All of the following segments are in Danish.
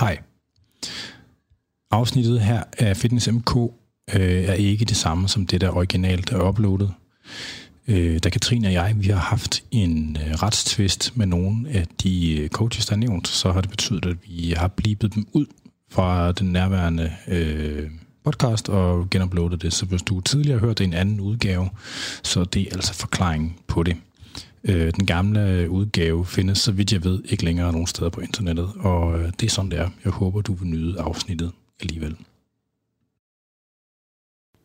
Hej. Afsnittet her af Fitness MK øh, er ikke det samme som det, der originalt er uploadet. Øh, da Katrine og jeg vi har haft en øh, retstvist med nogle af de øh, coaches, der er nævnt, så har det betydet, at vi har blibet dem ud fra den nærværende øh, podcast og genuploadet det. Så hvis du tidligere har hørt en anden udgave, så det er altså forklaring på det. Øh, den gamle øh, udgave findes, så vidt jeg ved, ikke længere nogen steder på internettet, og øh, det er sådan, det er. Jeg håber, du vil nyde afsnittet alligevel.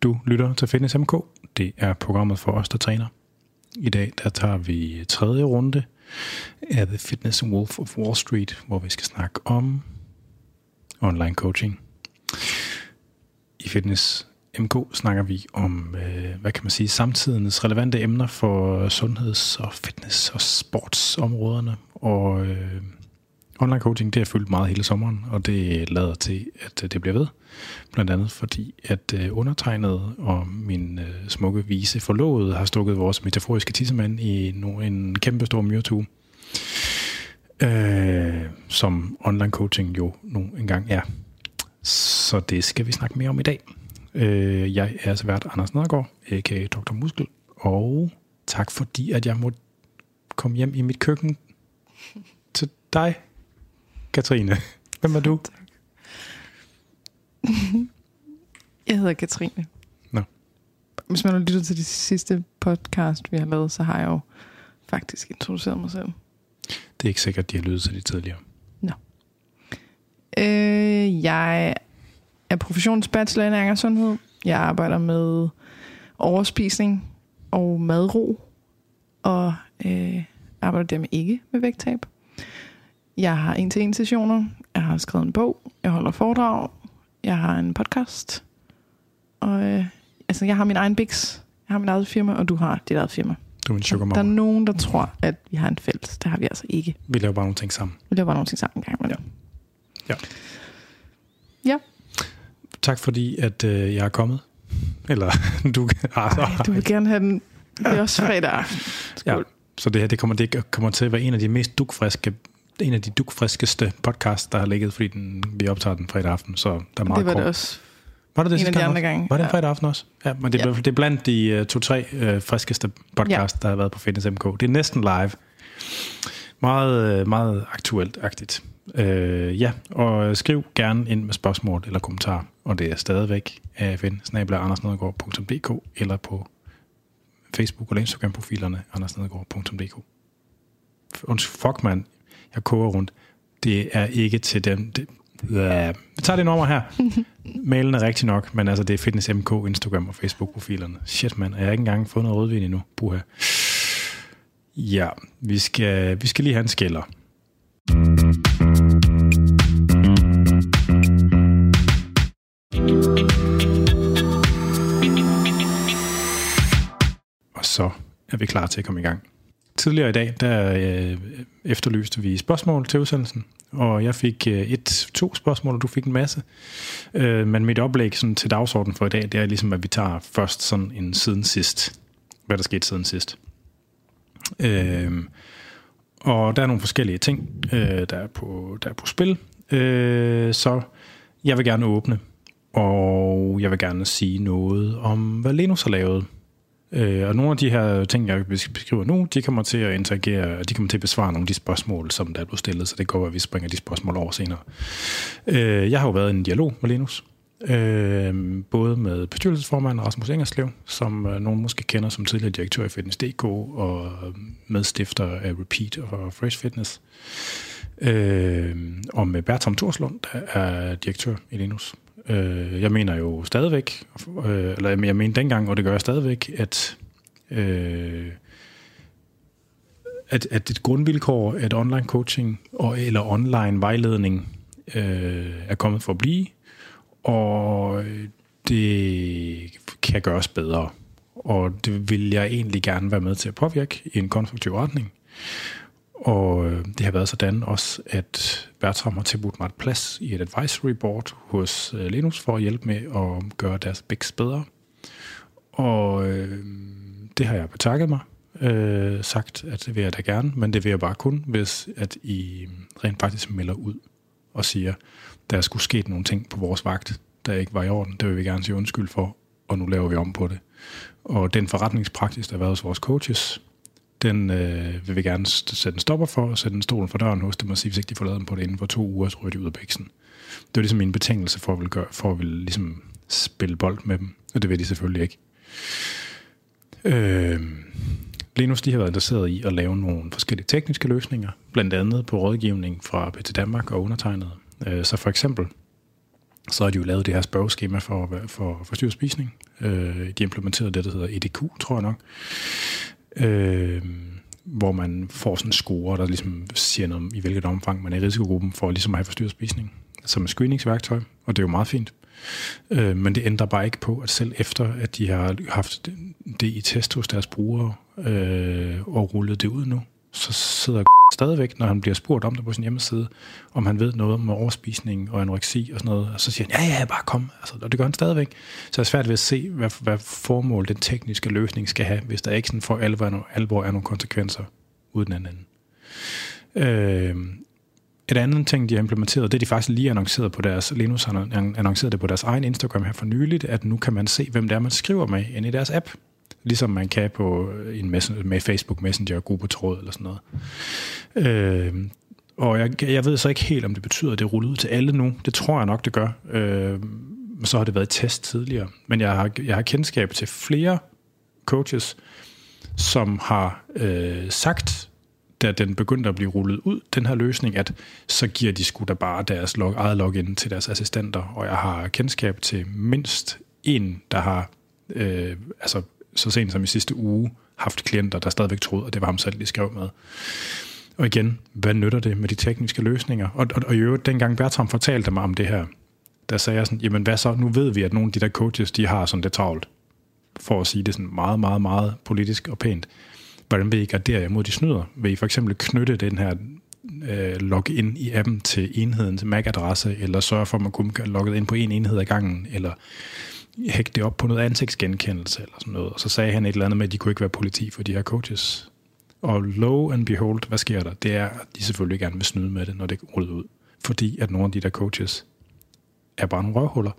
Du lytter til Fitness MK. Det er programmet for os, der træner. I dag der tager vi tredje runde af The Fitness Wolf of Wall Street, hvor vi skal snakke om online coaching. I Fitness MK snakker vi om, øh, hvad kan man sige, samtidens relevante emner for sundheds- og fitness- og sportsområderne. Og øh, online coaching, det har fyldt meget hele sommeren, og det lader til, at øh, det bliver ved. Blandt andet fordi, at øh, undertegnet og min øh, smukke vise forlovede har stukket vores metaforiske tissemand i no, en kæmpe stor myretue. Øh, som online coaching jo nu engang er. Så det skal vi snakke mere om i dag. Øh, jeg er altså vært Anders Nedergaard, a.k.a. Dr. Muskel, og tak fordi, at jeg må komme hjem i mit køkken til dig, Katrine. Hvem er du? Jeg hedder Katrine. Nå. Hvis man har lyttet til de sidste podcast, vi har lavet, så har jeg jo faktisk introduceret mig selv. Det er ikke sikkert, de har lyttet til de tidligere. Øh, jeg er professionsbachelor i ernæring og sundhed. Jeg arbejder med overspisning og madro, og øh, arbejder dermed ikke med vægttab. Jeg har en til en sessioner. Jeg har skrevet en bog. Jeg holder foredrag. Jeg har en podcast. Og øh, altså, jeg har min egen Bix. Jeg har min eget firma, og du har dit eget firma. Du er en sugar Der er nogen, der tror, at vi har en fælles. Det har vi altså ikke. Vi laver bare nogle ting sammen. Vi laver bare nogle ting sammen en gang. Ja. imellem. Ja. Ja. Tak fordi, at øh, jeg er kommet. Eller du ah, Ej, du vil gerne have den. Det er også fredag aften. Ja, så det her det kommer, det kommer til at være en af de mest dukfriske en af de dukfriskeste podcasts, der har ligget, fordi den, vi optager den fredag aften, så der er meget Det var kort. det også Var det det en af de andre gange. Var det Ja. fredag aften også? Ja, men det, Ja. det er blandt de uh, to-tre uh, friskeste podcast, ja. der har været på Fitness MK. Det er næsten live. Meget, øh, meget aktuelt-agtigt. Uh, ja, og skriv gerne ind med spørgsmål eller kommentarer, og det er stadigvæk afn eller på Facebook eller Instagram-profilerne andersnedgaard.dk. Undskyld, fuck mand, jeg koger rundt. Det er ikke til dem. Det, ja. Vi tager det nummer her. Mailen er rigtig nok, men altså det er Fitness MK, Instagram og Facebook-profilerne. Shit mand, og jeg har ikke engang fået noget rødvin endnu. Puha. Ja, vi skal, vi skal lige have en skiller. Og så er vi klar til at komme i gang. Tidligere i dag, der øh, efterlyste vi spørgsmål til udsendelsen, og jeg fik øh, et, to spørgsmål, og du fik en masse. Øh, men mit oplæg sådan, til dagsordenen for i dag, det er ligesom, at vi tager først sådan en siden sidst. Hvad der skete siden sidst. Øh, og der er nogle forskellige ting, øh, der, er på, der er på spil. Øh, så jeg vil gerne åbne, og jeg vil gerne sige noget om, hvad Linus har lavet. Øh, og nogle af de her ting, jeg beskriver nu, de kommer til at interagere, de kommer til at besvare nogle af de spørgsmål, som der er blevet stillet, så det går, at vi springer de spørgsmål over senere. Øh, jeg har jo været i en dialog med Linus, øh, både med bestyrelsesformand Rasmus Engerslev, som øh, nogen måske kender som tidligere direktør i Fitness.dk og øh, medstifter af Repeat og Fresh Fitness. Øh, og med Bertram Torslund, der er direktør i Linus. Øh, jeg mener jo stadigvæk, øh, eller jeg mener dengang, og det gør jeg stadigvæk, at, øh, at, at et grundvilkår, at online coaching og, eller online vejledning øh, er kommet for at blive, og det kan gøres bedre. Og det vil jeg egentlig gerne være med til at påvirke i en konstruktiv retning. Og øh, det har været sådan også, at Bertram har tilbudt mig et plads i et advisory board hos øh, Linus for at hjælpe med at gøre deres bæks bedre. Og øh, det har jeg betakket mig. Øh, sagt, at det vil jeg da gerne, men det vil jeg bare kun, hvis at I øh, rent faktisk melder ud og siger, der skulle sket nogle ting på vores vagt, der ikke var i orden. Det vil vi gerne sige undskyld for, og nu laver vi om på det. Og den forretningspraksis, der har været hos vores coaches, den øh, vil vi gerne sætte en stopper for, og sætte en stol for døren hos dem og sige, hvis ikke de får lavet dem på det inden for to uger, så ryger de ud af bæksen. Det var ligesom min betingelse for at ville, gøre, for at ville ligesom spille bold med dem, og det vil de selvfølgelig ikke. Øh, Linus de har været interesseret i at lave nogle forskellige tekniske løsninger, blandt andet på rådgivning fra PT Danmark og undertegnet. Øh, så for eksempel, så har de jo lavet det her spørgeskema for, for forstyrret spisning. Øh, de implementerede det, der hedder EDQ, tror jeg nok. Øh, hvor man får sådan en score, der ligesom siger noget om, i hvilket omfang man er i risikogruppen for ligesom at have forstyrret spisning, som et screeningsværktøj, og det er jo meget fint. Øh, men det ændrer bare ikke på, at selv efter, at de har haft det i test hos deres brugere øh, og rullet det ud nu, så sidder stadigvæk, når han bliver spurgt om det på sin hjemmeside, om han ved noget om overspisning og anoreksi og sådan noget, og så siger han, ja, ja, bare kom. Altså, og det gør han stadigvæk. Så er det svært ved at se, hvad, hvad formål den tekniske løsning skal have, hvis der ikke sådan for alvor, alvor er nogle konsekvenser uden den anden. Øh, et andet ting, de har implementeret, det er de faktisk lige annonceret på deres, Linus har annonceret det på deres egen Instagram her for nyligt, at nu kan man se, hvem det er, man skriver med ind i deres app. Ligesom man kan på en messenger, med Facebook Messenger, gruppetråd eller sådan noget. Øh, og jeg, jeg ved så ikke helt, om det betyder, at det er rullet ud til alle nu. Det tror jeg nok, det gør. Øh, så har det været test tidligere. Men jeg har, jeg har kendskab til flere coaches, som har øh, sagt, da den begyndte at blive rullet ud, den her løsning, at så giver de sgu da bare deres log, eget login til deres assistenter. Og jeg har kendskab til mindst en, der har øh, altså så sent som i sidste uge haft klienter, der stadigvæk troede, at det var ham selv, de skrev med. Og igen, hvad nytter det med de tekniske løsninger? Og, og, og i øvrigt, dengang Bertram fortalte mig om det her, der sagde jeg sådan, jamen hvad så? Nu ved vi, at nogle af de der coaches, de har sådan det travlt. For at sige det sådan meget, meget, meget politisk og pænt. Hvordan vil I gardere jer mod de snyder? Vil I for eksempel knytte den her øh, login i appen til enheden, til MAC-adresse, eller sørge for, at man kun kan logge ind på en enhed ad gangen, eller hægte det op på noget ansigtsgenkendelse eller sådan noget. Og så sagde han et eller andet med, at de kunne ikke være politi for de her coaches. Og lo and behold, hvad sker der? Det er, at de selvfølgelig gerne vil snyde med det, når det ruller ud. Fordi at nogle af de der coaches er bare nogle røvhuller.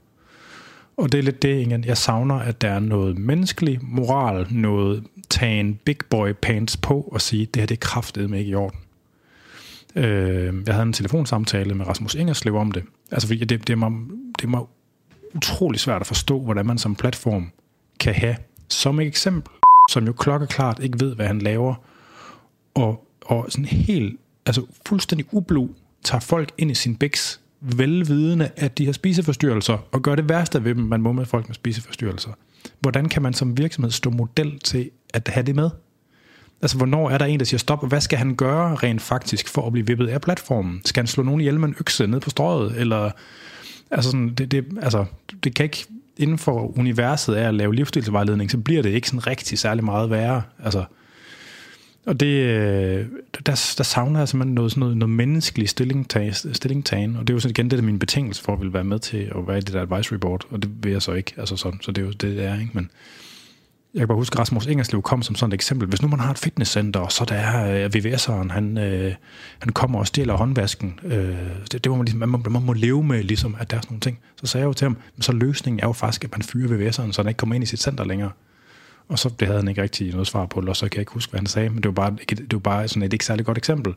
Og det er lidt det, igen. Jeg savner, at der er noget menneskelig moral, noget tage en big boy pants på og sige, det her det er kraftet med ikke i orden. Øh, jeg havde en telefonsamtale med Rasmus Ingerslev om det. Altså, fordi det, det, er mig, det er mig utrolig svært at forstå, hvordan man som platform kan have, som et eksempel, som jo klokkeklart ikke ved, hvad han laver, og, og sådan helt, altså fuldstændig ublu, tager folk ind i sin biks, velvidende, at de har spiseforstyrrelser, og gør det værste ved dem, man må med folk med spiseforstyrrelser. Hvordan kan man som virksomhed stå model til at have det med? Altså, hvornår er der en, der siger stop, og hvad skal han gøre rent faktisk for at blive vippet af platformen? Skal han slå nogen ihjel med en økse ned på strøget, eller Altså, sådan, det, det, altså, det kan ikke, inden for universet af at lave livsstilsvejledning, så bliver det ikke sådan rigtig særlig meget værre. Altså, og det, øh, der, der savner jeg simpelthen noget, sådan noget, noget menneskelig stillingtagen, stillingtagen, og det er jo sådan igen det, der min betingelse for at vil være med til at være i det der advisory board, og det vil jeg så ikke, altså sådan, så det er jo det, det er, ikke? Men, jeg kan bare huske, at Rasmus Ingerslev kom som sådan et eksempel. Hvis nu man har et fitnesscenter, og så der er øh, VVS'eren, han, øh, han kommer og stjæler håndvasken. Øh, det, det må man, ligesom, man, må, man må leve med, ligesom, at der er sådan nogle ting. Så sagde jeg jo til ham, så løsningen er jo faktisk, at man fyrer VVS'eren, så han ikke kommer ind i sit center længere. Og så det havde han ikke rigtig noget svar på, og så kan jeg ikke huske, hvad han sagde, men det var bare, det var bare sådan et ikke særlig godt eksempel.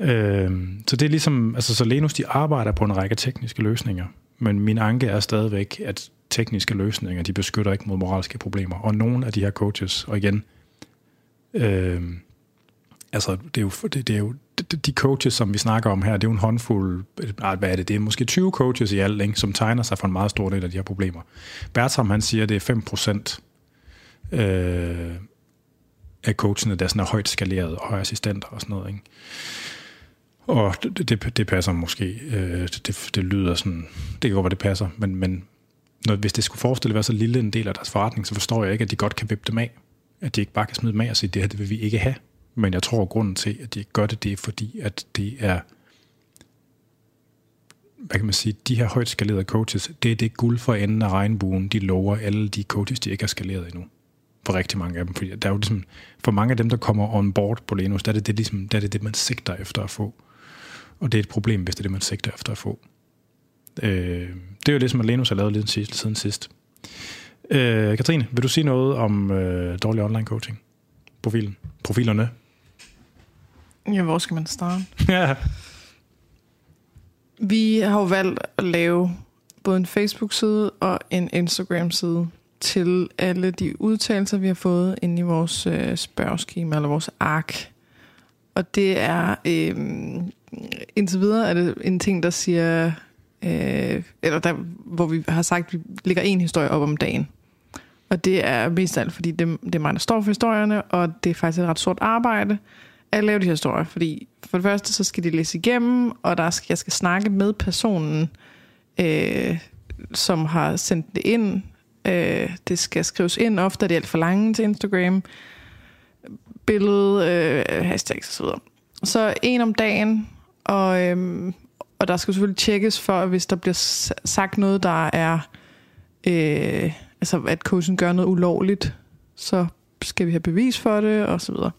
Øh, så det er ligesom, altså så Lenus, de arbejder på en række tekniske løsninger, men min anke er stadigvæk, at tekniske løsninger, de beskytter ikke mod moralske problemer. Og nogle af de her coaches, og igen, øh, altså det er, jo, det, det er jo de coaches, som vi snakker om her, det er jo en håndfuld, hvad er det, det er måske 20 coaches i alt, ikke, som tegner sig for en meget stor del af de her problemer. Bertram, han siger, det er 5% øh, af coachene, der er højt skaleret, og assistenter og sådan noget. Ikke? Og det, det, det passer måske. Øh, det, det lyder sådan, det kan godt være, det passer, men, men når, hvis det skulle forestille at være så lille en del af deres forretning, så forstår jeg ikke, at de godt kan vippe dem af. At de ikke bare kan smide dem af og sige, det her det vil vi ikke have. Men jeg tror, at grunden til, at de ikke gør det, det er fordi, at det er, hvad kan man sige, de her højt skalerede coaches, det er det guld for enden af regnbuen, de lover alle de coaches, de ikke har skaleret endnu. For rigtig mange af dem. Fordi der er jo ligesom, for mange af dem, der kommer on board på Lenus, der er det det, ligesom, der er det, det man sigter efter at få. Og det er et problem, hvis det er det, man sigter efter at få. Øh, det er jo det, som Alenus har lavet lidt siden, siden sidst. Øh, Katrine, vil du sige noget om øh, dårlig online coaching? Profilen. Profilerne. Ja, hvor skal man starte? ja. Vi har jo valgt at lave både en Facebook-side og en Instagram-side til alle de udtalelser, vi har fået ind i vores øh, spørgeskema eller vores ark. Og det er øh, indtil videre er det en ting, der siger, øh, eller der, hvor vi har sagt, at vi lægger en historie op om dagen. Og det er mest alt, fordi det, det er mig, der står for historierne, og det er faktisk et ret stort arbejde at lave de her historier. Fordi for det første, så skal de læse igennem, og der skal, jeg skal snakke med personen, øh, som har sendt det ind. Øh, det skal skrives ind, ofte er det alt for lange til Instagram. Billede, øh, hashtags osv. Så en om dagen, og, øh, og der skal selvfølgelig tjekkes for, hvis der bliver sagt noget, der er... Øh, altså at coachen gør noget ulovligt, så skal vi have bevis for det, og så videre.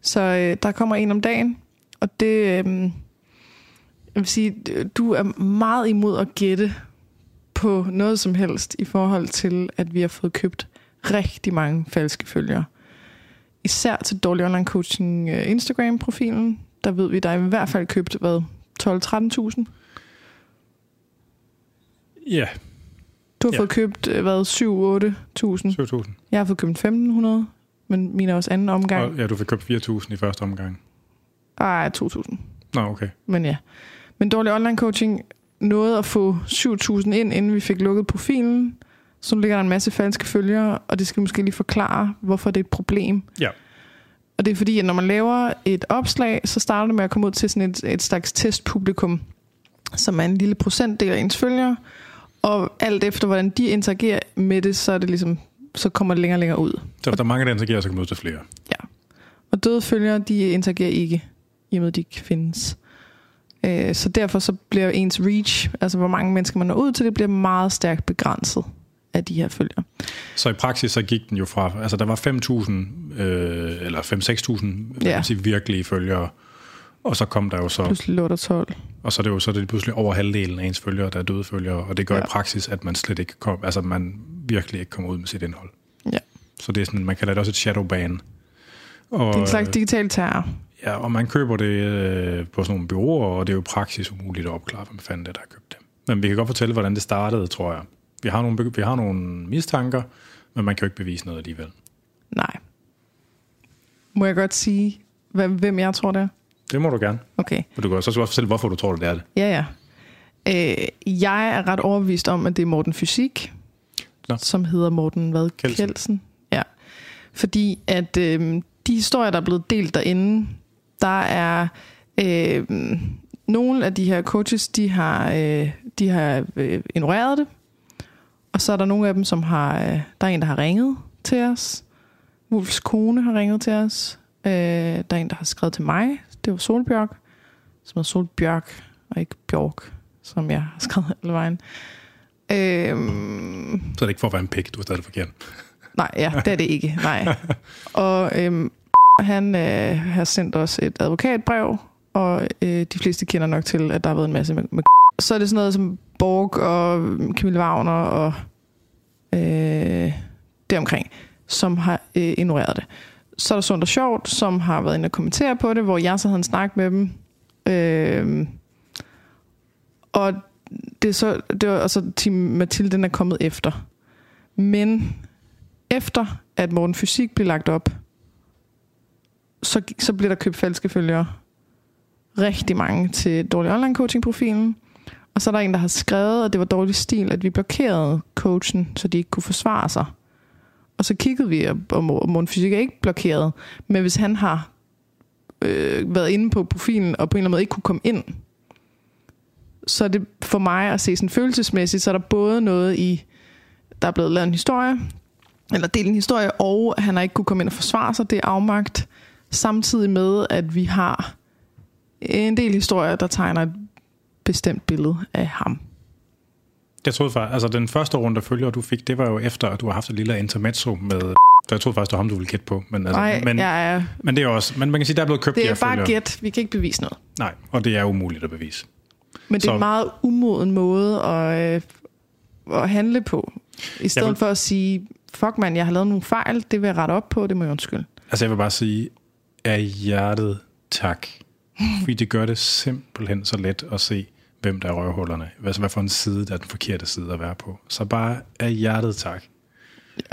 Så øh, der kommer en om dagen, og det, øh, jeg vil sige, du er meget imod at gætte på noget som helst i forhold til, at vi har fået købt rigtig mange falske følgere. Især til Dårlig Online Coaching øh, Instagram-profilen, der ved vi, der er i hvert fald købt, hvad, 12-13.000? Ja. Du har ja. fået købt, øh, hvad, 7-8.000? 7.000. Jeg har fået købt 1.500, men min er også anden omgang. Og, ja, du fik købt 4.000 i første omgang. Ej, 2.000. Nå, okay. Men ja. Men dårlig online coaching nåede at få 7.000 ind, inden vi fik lukket profilen. Så nu ligger der en masse falske følgere, og det skal måske lige forklare, hvorfor det er et problem. Ja. Og det er fordi, at når man laver et opslag, så starter det med at komme ud til sådan et, et slags testpublikum, som er en lille procentdel af ens følgere. Og alt efter, hvordan de interagerer med det, så er det ligesom så kommer det længere og længere ud. Så der er mange, der interagerer, så kan man ud til flere. Ja. Og døde følgere, de interagerer ikke, i og med, de ikke findes. Øh, så derfor så bliver ens reach, altså hvor mange mennesker man når ud til, det bliver meget stærkt begrænset af de her følgere. Så i praksis så gik den jo fra, altså der var 5.000, øh, eller 5-6.000 ja. sige, virkelige følgere, og så kom der jo så... Pludselig lå der 12. Og så er det jo så er det pludselig over halvdelen af ens følgere, der er døde følgere, og det gør ja. i praksis, at man slet ikke kom, altså man virkelig ikke kommer ud med sit indhold. Ja. Så det er sådan, man kalder det også et shadow ban. Og, det er en slags digital terror. Ja, og man køber det øh, på sådan nogle byråer, og det er jo praksis umuligt at opklare, hvem fanden det der har købt det. Men vi kan godt fortælle, hvordan det startede, tror jeg. Vi har nogle, vi har nogle mistanker, men man kan jo ikke bevise noget alligevel. Nej. Må jeg godt sige, hvem jeg tror det er? Det må du gerne. Okay. Og du kan også fortælle, hvorfor du tror, det er det. Ja, ja. Øh, jeg er ret overbevist om, at det er Morten Fysik, Nå. som hedder Morten hvad? Kelsen. Kelsen. Ja. Fordi at øh, de historier, der er blevet delt derinde, der er øh, nogle af de her coaches, de har, øh, de har øh, ignoreret det. Og så er der nogle af dem, som har... Øh, der er en, der har ringet til os. Wolfs kone har ringet til os. Øh, der er en, der har skrevet til mig. Det var Solbjørk. Som hedder Solbjørk, og ikke Bjørk, som jeg har skrevet hele vejen. Øhm, så er det ikke for at være en pik, du er stadig forkert. Nej, ja, det er det ikke. Nej. Og øhm, han øh, har sendt os et advokatbrev, og øh, de fleste kender nok til, at der har været en masse med, med Så er det sådan noget som Borg og Camille Wagner og øh, omkring, som har øh, ignoreret det. Så er der Sundt og Sjovt, som har været inde og kommentere på det, hvor jeg så havde en snak med dem. Øh, og det er så, det var, altså Team Mathilde, den er kommet efter. Men efter at Morten Fysik blev lagt op, så, så bliver der købt falske følgere. Rigtig mange til dårlig online coaching profilen. Og så er der en, der har skrevet, at det var dårlig stil, at vi blokerede coachen, så de ikke kunne forsvare sig. Og så kiggede vi, om, Morten Fysik er ikke blokeret. Men hvis han har øh, været inde på profilen, og på en eller anden måde ikke kunne komme ind, så er det for mig at se sådan følelsesmæssigt, så er der både noget i, der er blevet lavet en historie, eller delt en historie, og han har ikke kunne komme ind og forsvare sig, det er afmagt, samtidig med, at vi har en del historier, der tegner et bestemt billede af ham. Jeg troede faktisk, altså den første runde, følger, du fik, det var jo efter, at du har haft et lille intermezzo med Så jeg troede faktisk, det var ham, du ville gætte på. Men, altså, Nej, men, jeg er, men det er også, men man kan sige, der er blevet købt de det er bare følgere. gæt. Vi kan ikke bevise noget. Nej, og det er umuligt at bevise. Men det er Så- en meget umoden måde at, øh, at handle på. I stedet vil- for at sige, fuck man, jeg har lavet nogle fejl, det vil jeg rette op på, det må jeg undskylde. Altså jeg vil bare sige, af hjertet tak. Fordi det gør det simpelthen så let at se, hvem der er røvhullerne. Altså hvad for en side, der er den forkerte side at være på. Så bare af hjertet tak.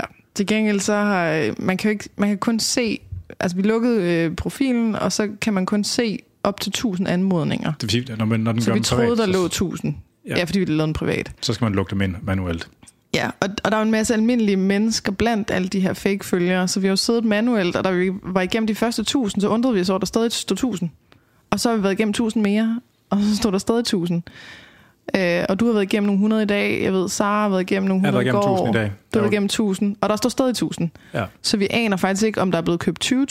Ja. Til gengæld så har, man kan jo ikke, man kan kun se, altså vi lukkede øh, profilen, og så kan man kun se op til 1000 anmodninger. Det vil sige, når, man, når den Så gør vi troede, privat, der så, lå 1000. Ja. Ja. ja, fordi vi lavede den privat. så skal man lukke dem ind manuelt. Ja, og, og der er jo en masse almindelige mennesker blandt alle de her fake-følgere, så vi har jo siddet manuelt, og da vi var igennem de første 1000, så undrede vi os over, at der stadig stod 1000. Og så har vi været igennem 1000 mere, og så stod der stadig 1000. Øh, og du har været igennem nogle 100 i dag, jeg ved, Sara har været igennem nogle Jeg har 100 været igennem i går. 1000 i dag. Du har været igennem 1000, og der står stadig 1000. Ja. Så vi aner faktisk ikke, om der er blevet købt 20.000, 100.000,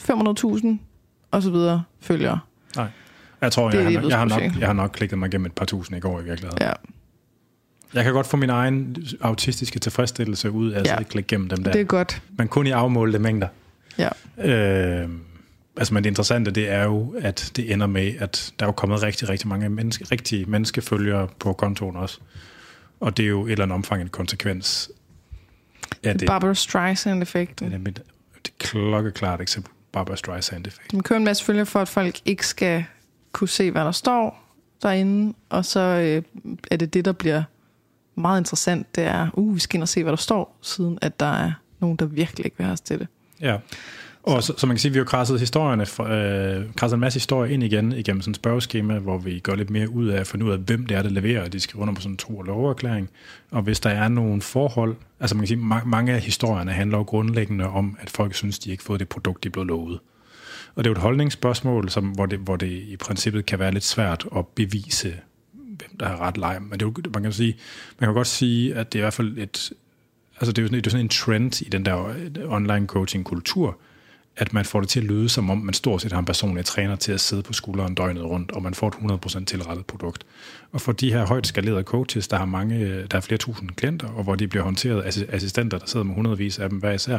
500.000 og så videre følgere. Nej. Jeg tror, Det jeg, har, jeg jeg, har nok, ikke. jeg har nok klikket mig igennem et par tusind i går i virkeligheden. Ja, Jeg kan godt få min egen autistiske tilfredsstillelse ud af Ja. at klikke igennem dem der. det er godt. Men kun i afmålte mængder. Ja. Øh, altså, men det interessante, det er jo, at det ender med, at der er jo kommet rigtig, rigtig mange menneske, rigtige menneskefølgere på kontoen også. Og det er jo et eller andet omfang en konsekvens af det. Barbara Streisand-effekten. Det er mit det klokkeklart eksempel. Barbara Streisand-effekt. Man kører en masse følger for, at folk ikke skal kunne se, hvad der står derinde, og så øh, er det det, der bliver meget interessant, det er, uh, vi skal ind og se, hvad der står, siden at der er nogen, der virkelig ikke vil have os til det. Ja. Og så, så man kan sige, at vi har krasset historierne, øh, krasset en masse historier ind igen igennem sådan et spørgeskema, hvor vi går lidt mere ud af at finde ud af, hvem det er, der leverer. De skal under på sådan en tro- og loverklæring. Og hvis der er nogle forhold, altså man kan sige, ma- mange af historierne handler jo grundlæggende om, at folk synes, de ikke har fået det produkt, de blev lovet. Og det er jo et holdningsspørgsmål, som, hvor, det, hvor det i princippet kan være lidt svært at bevise, hvem der har ret leg. Men det er jo, man kan sige, man kan godt sige, at det er i hvert fald et, altså det er jo sådan, det er sådan en trend i den der online coaching kultur, at man får det til at lyde, som om man stort set har en personlig træner til at sidde på skulderen døgnet rundt, og man får et 100% tilrettet produkt. Og for de her højt skalerede coaches, der har mange, øh, der har flere tusind klienter, og hvor de bliver håndteret af assistenter, der sidder med hundredvis af dem hver især,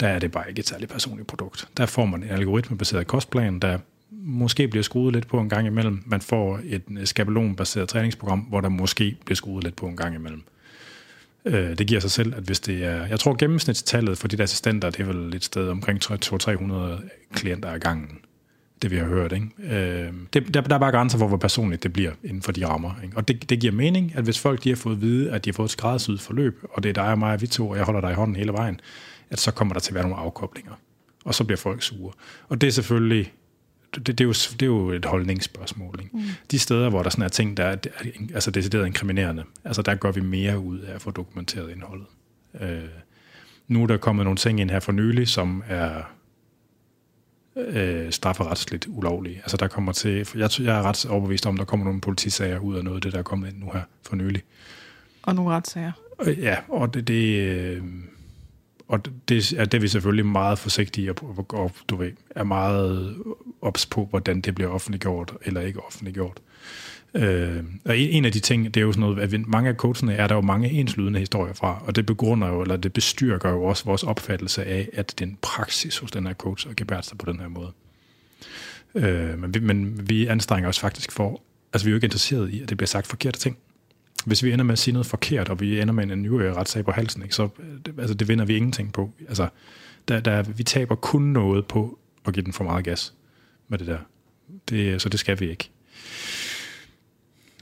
der er det bare ikke et særligt personligt produkt. Der får man en algoritmebaseret kostplan, der måske bliver skruet lidt på en gang imellem. Man får et øh, skabelonbaseret træningsprogram, hvor der måske bliver skruet lidt på en gang imellem. Øh, det giver sig selv, at hvis det er... Jeg tror gennemsnitstallet for de der assistenter, det er vel et sted omkring 200-300 klienter ad gangen. Det vi har hørt, ikke? Øh, det, der, der er bare grænser for, hvor personligt det bliver inden for de rammer. Ikke? Og det, det giver mening, at hvis folk de har fået at vide, at de har fået et skræddersyet forløb, og det er dig og mig og vi to, og jeg holder dig i hånden hele vejen, at så kommer der til at være nogle afkoblinger. Og så bliver folk sure. Og det er selvfølgelig det, det, er jo, det er jo et holdningsspørgsmål. Ikke? Mm. De steder, hvor der sådan er ting, der er altså decideret inkriminerende, altså der gør vi mere ud af at få dokumenteret indholdet. Øh, nu er der kommet nogle ting ind her for nylig, som er øh, strafferetsligt ulovlige. Altså der kommer til, jeg, jeg er ret overbevist om, der kommer nogle politisager ud af noget af det, der er kommet ind nu her for nylig. Og nogle retssager. Øh, Ja, og det, det, øh, og det, er, det vi selvfølgelig meget forsigtige og, og, du ved, er meget ops på, hvordan det bliver offentliggjort eller ikke offentliggjort. Øh, og en en af de ting, det er jo sådan noget, at vi- mange af coachene er der jo mange enslydende historier fra, og det begrunder jo, eller det bestyrker jo også vores opfattelse af, at den praksis hos den her coach er gebært sig på den her måde. Øh, men, vi, men vi anstrenger os faktisk for, altså vi er jo ikke interesseret i, at det bliver sagt forkerte ting hvis vi ender med at sige noget forkert, og vi ender med en ny øh, retssag på halsen, ikke, så øh, altså, det vinder vi ingenting på. Altså, der, der, vi taber kun noget på at give den for meget gas med det der. Det, øh, så det skal vi ikke.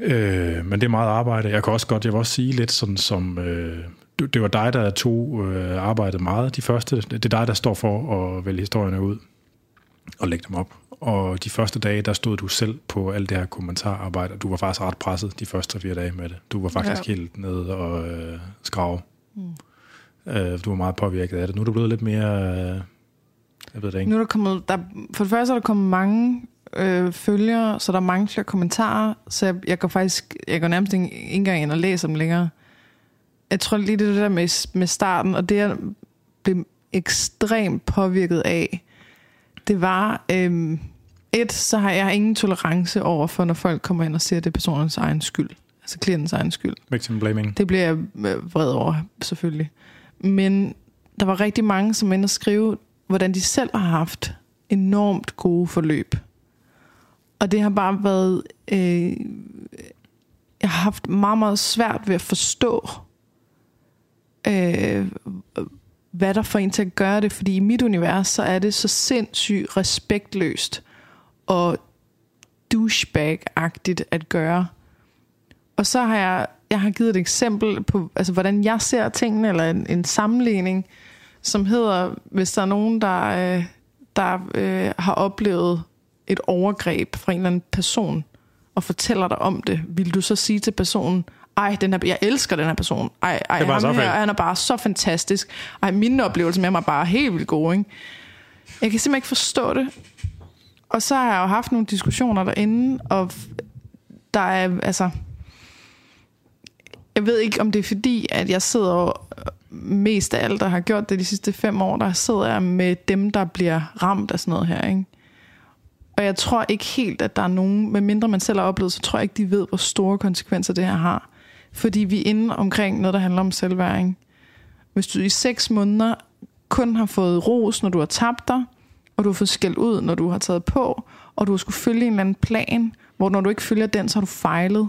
Øh, men det er meget arbejde. Jeg kan også godt, jeg vil også sige lidt sådan som, øh, det, det var dig, der tog øh, arbejdet meget. De første, det er dig, der står for at vælge historierne ud og lægge dem op. Og de første dage, der stod du selv på alt det her kommentararbejde, og du var faktisk ret presset de første fire dage med det. Du var faktisk Ja. helt nede og øh, skrave. Mm. Øh, du var meget påvirket af det. Nu er du blevet lidt mere... Øh, jeg ved det ikke. Nu er der kommet, der, for det første er der kommet mange øh, følgere, så der er mange flere kommentarer, så jeg, jeg går faktisk, jeg går nærmest ikke engang ind og læser dem længere. Jeg tror lige det der med, med starten, og det jeg blev ekstremt påvirket af, det var, øhm, et, så har jeg ingen tolerance over for, når folk kommer ind og siger, at det er personens egen skyld. Altså klientens egen skyld. Victim blaming. Det bliver jeg øh, vred over, selvfølgelig. Men der var rigtig mange, som endte at skrive, hvordan de selv har haft enormt gode forløb. Og det har bare været... Øh, jeg har haft meget, meget svært ved at forstå, øh, hvad der får en til at gøre det. Fordi i mit univers, så er det så sindssygt respektløst og douchebag-agtigt at gøre. Og så har jeg, jeg har givet et eksempel på, altså, hvordan jeg ser tingene, eller en, en sammenligning, som hedder, hvis der er nogen, der, øh, der øh, har oplevet et overgreb fra en eller anden person, og fortæller dig om det, vil du så sige til personen, ej, den her, jeg elsker den her person. Ej, ej er ham her, fedt. han er bare så fantastisk. Ej, mine oplevelser med ham er bare helt vildt gode. Ikke? Jeg kan simpelthen ikke forstå det. Og så har jeg jo haft nogle diskussioner derinde, og der er, altså... Jeg ved ikke, om det er fordi, at jeg sidder og mest af alt, der har gjort det de sidste fem år, der sidder jeg med dem, der bliver ramt af sådan noget her, ikke? Og jeg tror ikke helt, at der er nogen, medmindre man selv har oplevet, så tror jeg ikke, de ved, hvor store konsekvenser det her har. Fordi vi er inde omkring noget, der handler om selvværing. Hvis du i seks måneder kun har fået ros, når du har tabt dig, og du har fået skæld ud, når du har taget på, og du har skulle følge en eller anden plan, hvor når du ikke følger den, så har du fejlet.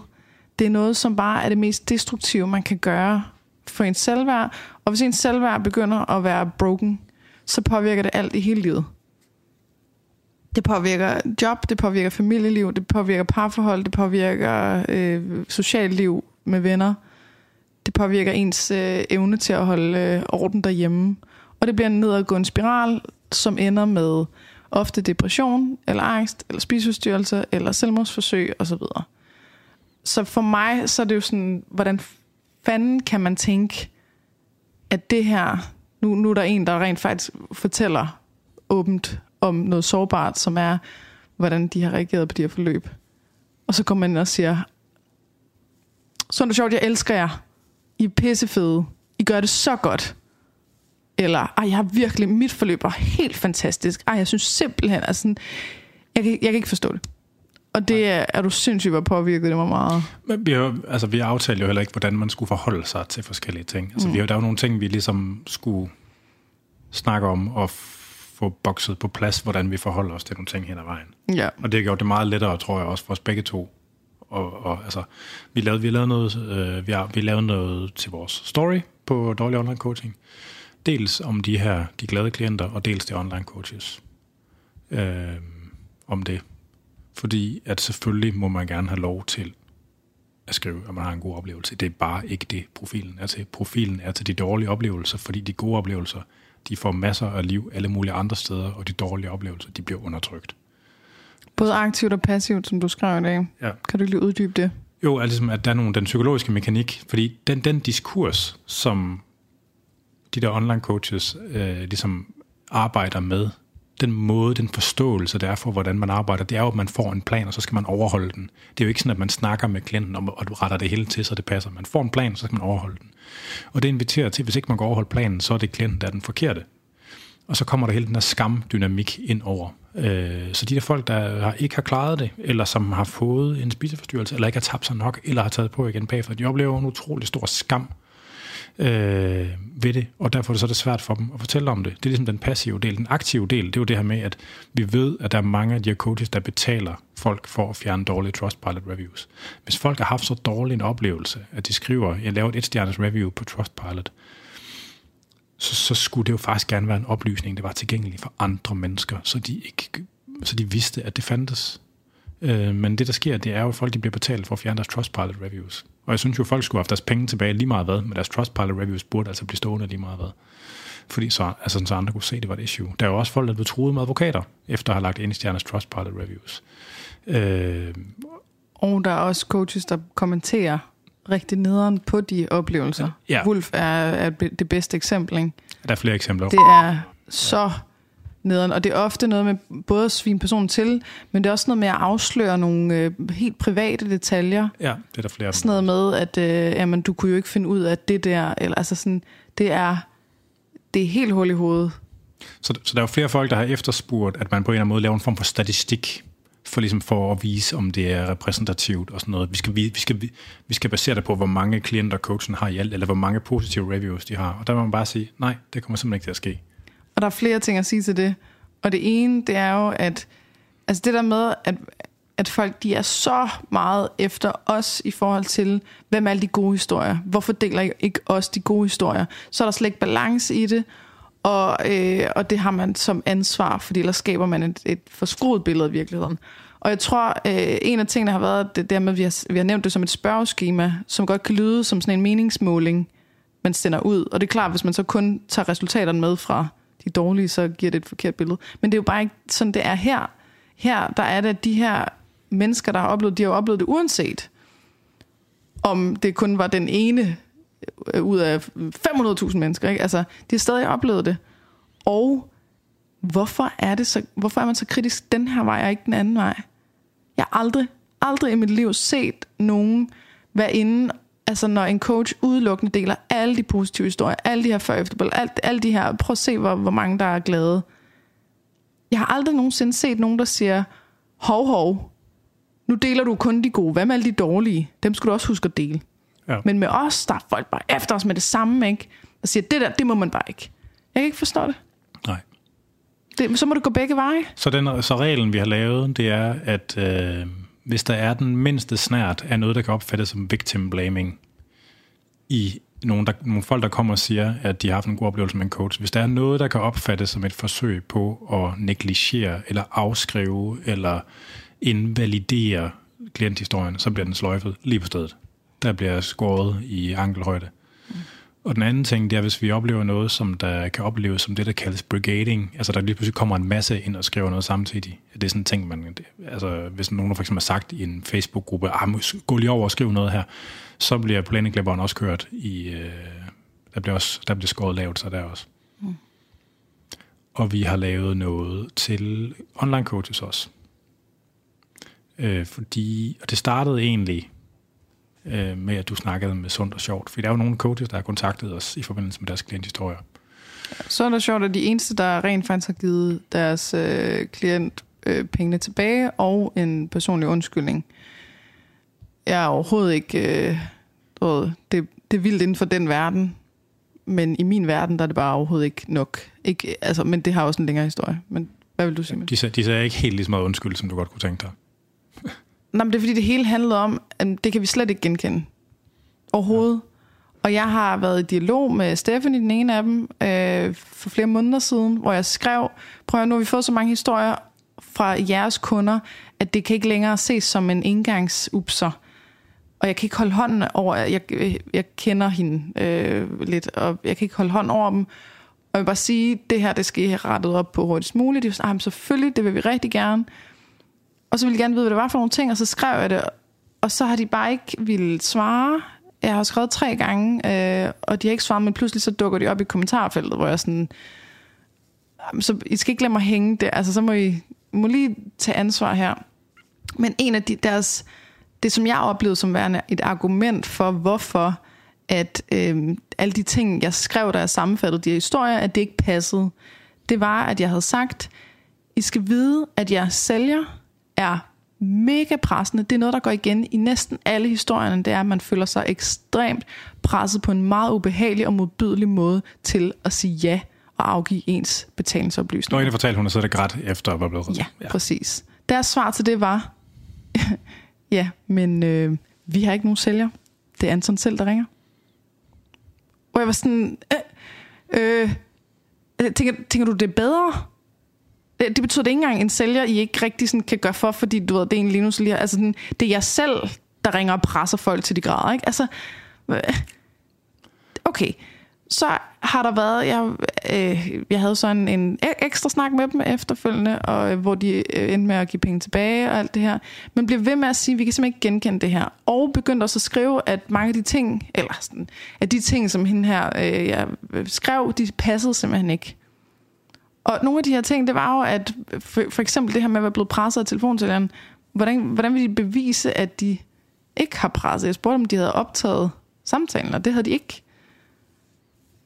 Det er noget, som bare er det mest destruktive, man kan gøre for en selvværd. Og hvis en selvværd begynder at være broken, så påvirker det alt i hele livet. Det påvirker job, det påvirker familieliv, det påvirker parforhold, det påvirker øh, socialt liv med venner. Det påvirker ens øh, evne til at holde øh, orden derhjemme. Og det bliver en nedadgående spiral, som ender med ofte depression, eller angst, eller spiseforstyrrelse, eller selvmordsforsøg osv. Så for mig, så er det jo sådan, hvordan fanden kan man tænke, at det her, nu, nu er der en, der rent faktisk fortæller åbent om noget sårbart, som er, hvordan de har reageret på de her forløb. Og så kommer man ind og siger, sådan er sjovt, jeg elsker jer. I er pissefede. I gør det så godt. Eller, ej, jeg har virkelig, mit forløb var helt fantastisk. Ej, jeg synes simpelthen, altså, sådan, jeg, kan, jeg kan ikke forstå det. Og det er, er du sindssygt, hvor påvirket det var meget. Men vi, har, altså, vi aftalte jo heller ikke, hvordan man skulle forholde sig til forskellige ting. Altså, mm. vi har, der er jo nogle ting, vi ligesom skulle snakke om og få bokset på plads, hvordan vi forholder os til nogle ting hen ad vejen. Ja. Og det har gjort det meget lettere, tror jeg, også for os begge to. Og, og altså, vi lavede, vi lavede noget, øh, vi, har, vi lavede noget til vores story på Dårlig Online Coaching. Dels om de her, de glade klienter, og dels de online coaches. Øh, om det. Fordi at selvfølgelig må man gerne have lov til at skrive, at man har en god oplevelse. Det er bare ikke det, profilen er til. Profilen er til de dårlige oplevelser, fordi de gode oplevelser, de får masser af liv alle mulige andre steder, og de dårlige oplevelser, de bliver undertrykt. Både aktivt og passivt, som du skrev i dag. Ja. Kan du lige uddybe det? Jo, altså at der er nogle, den psykologiske mekanik, fordi den, den diskurs, som de der online coaches øh, ligesom arbejder med, den måde, den forståelse, der er for, hvordan man arbejder, det er jo, at man får en plan, og så skal man overholde den. Det er jo ikke sådan, at man snakker med klienten om, og du retter det hele til, så det passer. Man får en plan, så skal man overholde den. Og det inviterer til, hvis ikke man kan overholde planen, så er det klienten, der er den forkerte. Og så kommer der hele den her skamdynamik ind over. Øh, så de der folk, der har, ikke har klaret det, eller som har fået en spiseforstyrrelse, eller ikke har tabt sig nok, eller har taget på igen bagefter, de oplever en utrolig stor skam øh, ved det, og derfor er det så er det svært for dem at fortælle om det. Det er ligesom den passive del. Den aktive del, det er jo det her med, at vi ved, at der er mange af de her coaches, der betaler folk for at fjerne dårlige Trustpilot reviews. Hvis folk har haft så dårlig en oplevelse, at de skriver, jeg laver et et-stjernes review på Trustpilot, så, så skulle det jo faktisk gerne være en oplysning, der var tilgængelig for andre mennesker, så de, ikke, så de vidste, at det fandtes. Øh, men det, der sker, det er jo, at folk de bliver betalt for at fjerne deres Trustpilot reviews. Og jeg synes jo, at folk skulle have deres penge tilbage lige meget hvad, men deres Trustpilot reviews burde altså blive stående lige meget hvad. Fordi så, altså, så andre kunne se, at det var et issue. Der er jo også folk, der er blevet truet med advokater, efter at have lagt ind i stjerners Trustpilot reviews. Øh, Og der er også coaches, der kommenterer rigtig nederen på de oplevelser. Ja. Wolf er, er det bedste eksempel, ikke? der er flere eksempler. Det er så nederen, og det er ofte noget med både at svine personen til, men det er også noget med at afsløre nogle øh, helt private detaljer. Ja, det er der flere. Sådan noget med, at øh, jamen, du kunne jo ikke finde ud af det der, eller altså sådan, det er, det er helt hul i hovedet. Så, så der er jo flere folk, der har efterspurgt, at man på en eller anden måde laver en form for statistik, for, ligesom for at vise, om det er repræsentativt og sådan noget. Vi skal, vi, vi skal, vi skal basere det på, hvor mange klienter coachen har i alt, eller hvor mange positive reviews de har. Og der må man bare sige, nej, det kommer simpelthen ikke til at ske. Og der er flere ting at sige til det. Og det ene, det er jo, at altså det der med, at, at folk de er så meget efter os i forhold til, hvem er alle de gode historier? Hvorfor deler I ikke os de gode historier? Så er der slet ikke balance i det, og, øh, og det har man som ansvar, fordi ellers skaber man et, et forskruet billede af virkeligheden. Og jeg tror, øh, en af tingene har været det der med, at vi har, vi har nævnt det som et spørgeskema, som godt kan lyde som sådan en meningsmåling, man sender ud. Og det er klart, hvis man så kun tager resultaterne med fra de dårlige, så giver det et forkert billede. Men det er jo bare ikke sådan, det er her. Her, der er det, at de her mennesker, der har oplevet, de har oplevet det uanset, om det kun var den ene Øh, ud af 500.000 mennesker. Ikke? Altså, de har stadig oplevet det. Og hvorfor er, det så, hvorfor er man så kritisk den her vej og ikke den anden vej? Jeg har aldrig, aldrig i mit liv set nogen være inde, altså når en coach udelukkende deler alle de positive historier, alle de her før efter, alt, alle de her, prøv at se, hvor, hvor mange der er glade. Jeg har aldrig nogensinde set nogen, der siger, hov, hov, nu deler du kun de gode. Hvad med alle de dårlige? Dem skulle du også huske at dele. Ja. Men med os, der er folk bare efter os med det samme, ikke? Og siger, det der, det må man bare ikke. Jeg kan ikke forstå det. Nej. det så må det gå begge veje. Så, den, så reglen, vi har lavet, det er, at øh, hvis der er den mindste snært af noget, der kan opfattes som victim blaming i nogle, der, nogle folk, der kommer og siger, at de har haft en god oplevelse med en coach. Hvis der er noget, der kan opfattes som et forsøg på at negligere, eller afskrive, eller invalidere klienthistorien, så bliver den sløjfet lige på stedet. Der bliver skåret i ankelhøjde. Mm. Og den anden ting, det er, hvis vi oplever noget, som der kan opleves som det, der kaldes brigading, altså der lige pludselig kommer en masse ind og skriver noget samtidig. Det er sådan en ting, man, altså hvis nogen for eksempel har sagt i en Facebook-gruppe, ah, gå lige over og skriv noget her, så bliver planning også kørt i, øh, der bliver også der bliver skåret lavt så der også. Mm. Og vi har lavet noget til online coaches også. Øh, fordi, og det startede egentlig øh, med, at du snakkede med Sundt og Sjovt. For der er jo nogle coaches, der har kontaktet os i forbindelse med deres klienthistorier. Sundt og Sjovt er de eneste, der rent faktisk har givet deres øh, klient øh, pengene tilbage og en personlig undskyldning. Jeg er overhovedet ikke... Øh, det, det er vildt inden for den verden, men i min verden, der er det bare overhovedet ikke nok. Ikke, altså, men det har også en længere historie. Men hvad vil du sige? De, de sagde ikke helt lige så meget undskyld, som du godt kunne tænke dig. Nej, men det er fordi, det hele handlede om, at det kan vi slet ikke genkende. Overhovedet. Ja. Og jeg har været i dialog med Stephanie, den ene af dem, øh, for flere måneder siden, hvor jeg skrev, prøv at nu har vi fået så mange historier fra jeres kunder, at det kan ikke længere ses som en engangsupser. Og jeg kan ikke holde hånden over, jeg, jeg kender hende øh, lidt, og jeg kan ikke holde hånden over dem. Og jeg vil bare sige, det her, det skal I have rettet op på hurtigst muligt. De var sådan, selvfølgelig, det vil vi rigtig gerne. Og så ville jeg gerne vide, hvad det var for nogle ting, og så skrev jeg det. Og så har de bare ikke ville svare. Jeg har skrevet tre gange, øh, og de har ikke svaret, men pludselig så dukker de op i kommentarfeltet, hvor jeg sådan, så I skal ikke glemme at hænge det. Altså, så må I må lige tage ansvar her. Men en af de, deres, det som jeg oplevede som værende et argument for, hvorfor at øh, alle de ting, jeg skrev, der jeg sammenfattede de her historier, at det ikke passede, det var, at jeg havde sagt, I skal vide, at jeg sælger er mega pressende. Det er noget, der går igen i næsten alle historierne. Det er, at man føler sig ekstremt presset på en meget ubehagelig og modbydelig måde til at sige ja og afgive ens betalingsoplysninger. Nå, en fortalte, hun har siddet grædt efter at være blevet ja, ja, præcis. Deres svar til det var, ja, men øh, vi har ikke nogen sælger. Det er Anton selv, der ringer. Og jeg var sådan, øh, øh, tænker, tænker du, det er bedre? Det, det betyder det ikke engang en sælger, I ikke rigtig sådan kan gøre for, fordi du ved, det er en Linus lige Altså, den, det er jeg selv, der ringer og presser folk til de grader, ikke? Altså, okay. Så har der været, jeg, øh, jeg havde sådan en, ekstra snak med dem efterfølgende, og, øh, hvor de øh, endte med at give penge tilbage og alt det her. Men bliver ved med at sige, at vi kan simpelthen ikke genkende det her. Og begyndte også at skrive, at mange af de ting, eller sådan, at de ting, som hende her øh, jeg øh, skrev, de passede simpelthen ikke. Og nogle af de her ting, det var jo, at for, for eksempel det her med at være blevet presset af telefonsælgeren, hvordan, hvordan vil de bevise, at de ikke har presset? Jeg spurgte, om de havde optaget samtalen, og det havde de ikke.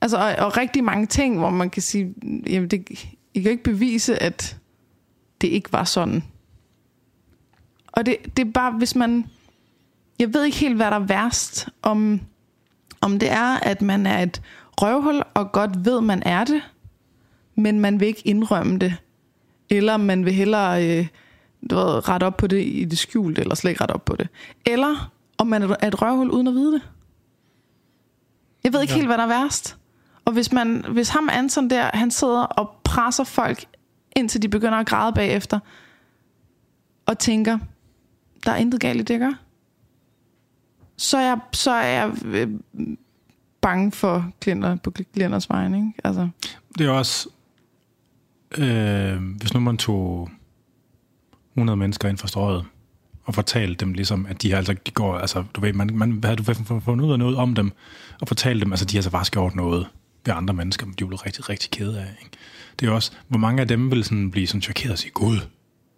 Altså, og, og rigtig mange ting, hvor man kan sige, jamen det, I kan ikke bevise, at det ikke var sådan. Og det, det er bare, hvis man... Jeg ved ikke helt, hvad der er værst. Om, om det er, at man er et røvhul, og godt ved, man er det, men man vil ikke indrømme det. Eller man vil hellere øh, du ved, rette op på det i det skjulte, eller slet ikke rette op på det. Eller om man er et røvhul uden at vide det. Jeg ved ikke ja. helt, hvad der er værst. Og hvis, man, hvis ham Anton der, han sidder og presser folk, indtil de begynder at græde bagefter, og tænker, der er intet galt i det, jeg gør, så er jeg, så er jeg øh, bange for klienter på klienters vegne. Ikke? Altså. Det er også, øh, hvis nu man tog 100 mennesker ind fra strøget, og fortalte dem ligesom, at de har altså, de går, altså, du ved, man, man havde du fundet ud af noget om dem, og fortalte dem, altså, de har altså faktisk gjort noget ved andre mennesker, de blev rigtig, rigtig kede af. Ikke? Det er også, hvor mange af dem vil sådan blive sådan chokeret og sige, Gud,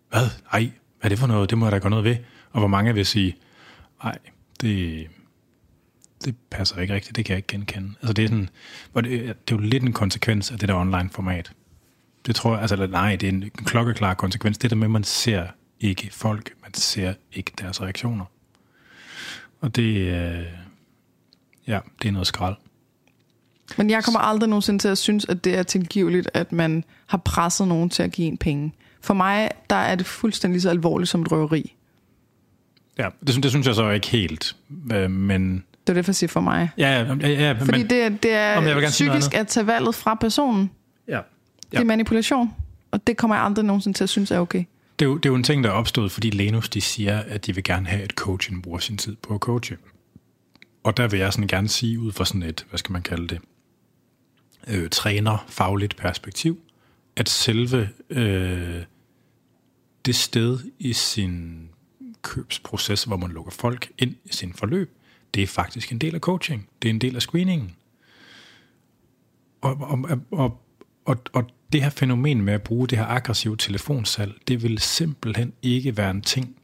hvad? Ej, hvad er det for noget? Det må jeg da gøre noget ved. Og hvor mange vil sige, nej, det, det passer ikke rigtigt, det kan jeg ikke genkende. Altså det er sådan, det, det er jo lidt en konsekvens af det der online format. Det tror jeg, altså nej, det er en klokkeklar konsekvens. Det der med, at man ser ikke folk, man ser ikke deres reaktioner. Og det, øh, ja, det er noget skrald. Men jeg kommer aldrig nogensinde til at synes, at det er tilgiveligt, at man har presset nogen til at give en penge. For mig, der er det fuldstændig så alvorligt som et røveri. Ja, det, det synes jeg så ikke helt, øh, men... Det er det, jeg siger for mig. Ja, ja, ja, ja Fordi men, det, det er psykisk at tage valget fra personen. Ja. Ja. Det er manipulation, og det kommer jeg aldrig nogensinde til at synes er okay. Det er, jo, det er jo en ting, der er opstået, fordi Lenus de siger, at de vil gerne have, at coachen bruger sin tid på at coache. Og der vil jeg sådan gerne sige, ud fra sådan et, hvad skal man kalde det, øh, træner fagligt perspektiv, at selve øh, det sted i sin købsproces, hvor man lukker folk ind i sin forløb, det er faktisk en del af coaching. Det er en del af screeningen. Og, og, og, og, og det her fænomen med at bruge det her aggressive telefonsalg, det vil simpelthen ikke være en ting,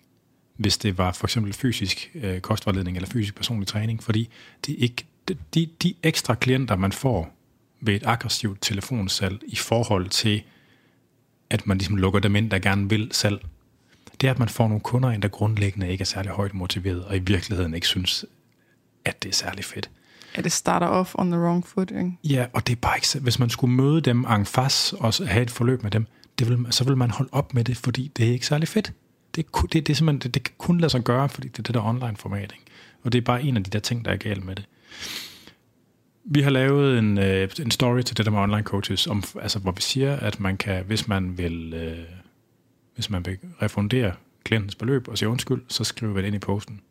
hvis det var for eksempel fysisk øh, kostvejledning eller fysisk personlig træning, fordi det ikke, de, de ekstra klienter, man får ved et aggressivt telefonsalg i forhold til, at man ligesom lukker dem ind, der gerne vil salg, det er, at man får nogle kunder ind, der grundlæggende ikke er særlig højt motiveret, og i virkeligheden ikke synes, at det er særlig fedt. Ja, det starter off on the wrong foot, ikke? Ja, og det er bare ikke Hvis man skulle møde dem en face og have et forløb med dem, det vil, så vil man holde op med det, fordi det er ikke særlig fedt. Det, det, det, er simpelthen, det, det kan kun lade sig gøre, fordi det er det der online format. Ikke? Og det er bare en af de der ting, der er galt med det. Vi har lavet en, øh, en story til det der med online coaches, om, altså, hvor vi siger, at man kan, hvis man vil, øh, hvis man vil refundere klientens beløb og sige undskyld, så skriver vi det ind i posten.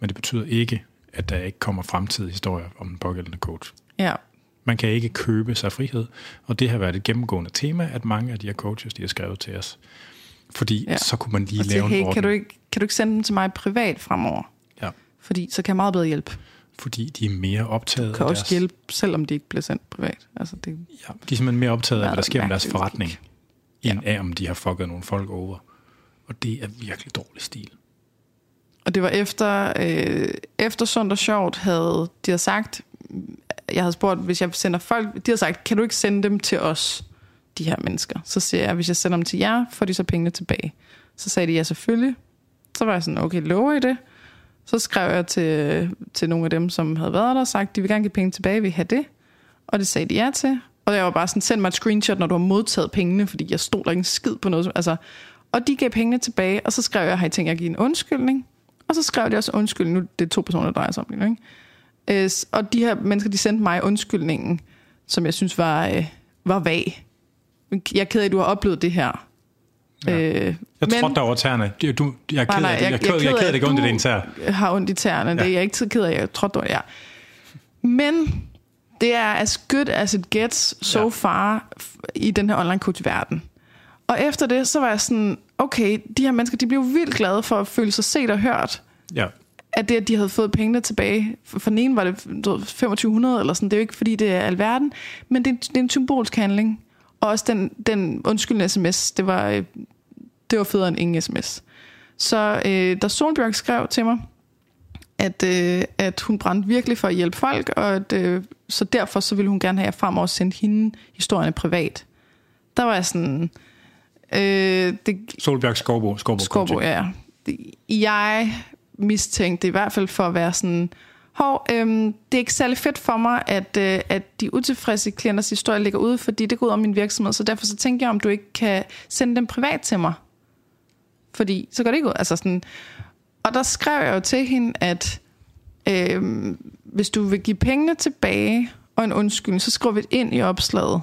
Men det betyder ikke, at der ikke kommer fremtidige historier om den pågældende coach. Ja. Man kan ikke købe sig frihed, og det har været et gennemgående tema, at mange af de her coaches, de har skrevet til os. Fordi ja. så kunne man lige lave hey, en kan du, ikke, kan du ikke sende dem til mig privat fremover? Ja. Fordi så kan jeg meget bedre hjælpe. Fordi de er mere optaget Du kan også deres... hjælpe, selvom de ikke bliver sendt privat. Altså, det... Ja, de er simpelthen mere optaget af, hvad der sker med deres forretning, end ja. af, om de har fucket nogle folk over. Og det er virkelig dårlig stil. Og det var efter, øh, efter Sundt og Sjovt havde de havde sagt, jeg havde spurgt, hvis jeg sender folk, de havde sagt, kan du ikke sende dem til os, de her mennesker? Så siger jeg, hvis jeg sender dem til jer, får de så pengene tilbage. Så sagde de, ja selvfølgelig. Så var jeg sådan, okay, lover I det? Så skrev jeg til, til nogle af dem, som havde været der, og sagt, de vil gerne give penge tilbage, vil I have det? Og det sagde de ja til. Og jeg var bare sådan, send mig et screenshot, når du har modtaget pengene, fordi jeg stod der ikke en skid på noget. Altså, og de gav pengene tilbage, og så skrev jeg, har I tænkt at give en undskyldning? Og så skrev de også undskyldning. Nu det er to personer, der drejer sig om det, ikke? Øh, og de her mennesker, de sendte mig undskyldningen, som jeg synes var, øh, var vag. Jeg er ked af, at du har oplevet det her. Ja. Øh, jeg tror, der over tæerne. Du, jeg er ked af, jeg, jeg, jeg, jeg, jeg, jeg, det ikke ondt i din tær. har ondt i tæerne. Ja. Det er jeg ikke så ked af. Jeg tror, du ja. Men det er as good as it gets so ja. far i den her online coach-verden. Og efter det, så var jeg sådan, okay, de her mennesker, de blev vildt glade for at føle sig set og hørt. Ja. At det, at de havde fået pengene tilbage. For den ene var det 2500 eller sådan. Det er jo ikke, fordi det er alverden. Men det, er, det er en symbolsk handling. Og også den, den undskyldende sms, det var, øh, det var federe end ingen sms. Så øh, da Solbjørg skrev til mig, at, øh, at hun brændte virkelig for at hjælpe folk, og at, øh, så derfor så ville hun gerne have, at jeg fremover sendte hende historierne privat. Der var jeg sådan, Øh, det, Solbjerg Skorbo. Skorbo, Skorbo ja. jeg mistænkte i hvert fald for at være sådan, hov, øhm, det er ikke særlig fedt for mig, at, øh, at de utilfredse klienters historie ligger ude, fordi det går ud om min virksomhed, så derfor så tænker jeg, om du ikke kan sende dem privat til mig. Fordi så går det ikke ud. Altså sådan, og der skrev jeg jo til hende, at øhm, hvis du vil give pengene tilbage og en undskyldning, så skriver vi det ind i opslaget.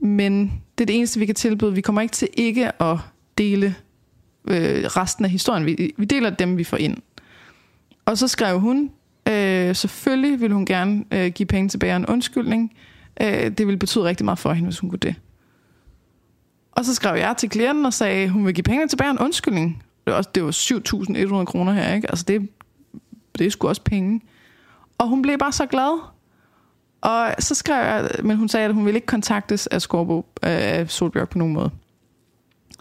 Men det er det eneste, vi kan tilbyde. Vi kommer ikke til ikke at dele øh, resten af historien. Vi, vi deler dem, vi får ind. Og så skrev hun, øh, selvfølgelig ville hun gerne øh, give penge tilbage og en undskyldning. Øh, det ville betyde rigtig meget for hende, hvis hun kunne det. Og så skrev jeg til klienten og sagde, hun vil give penge tilbage og en undskyldning. Det var, også, det var 7.100 kroner her, ikke? Altså det, det er sgu også penge. Og hun blev bare så glad. Og så skrev jeg, men hun sagde, at hun ville ikke kontaktes af Skorbo, øh, af Solbjørk på nogen måde.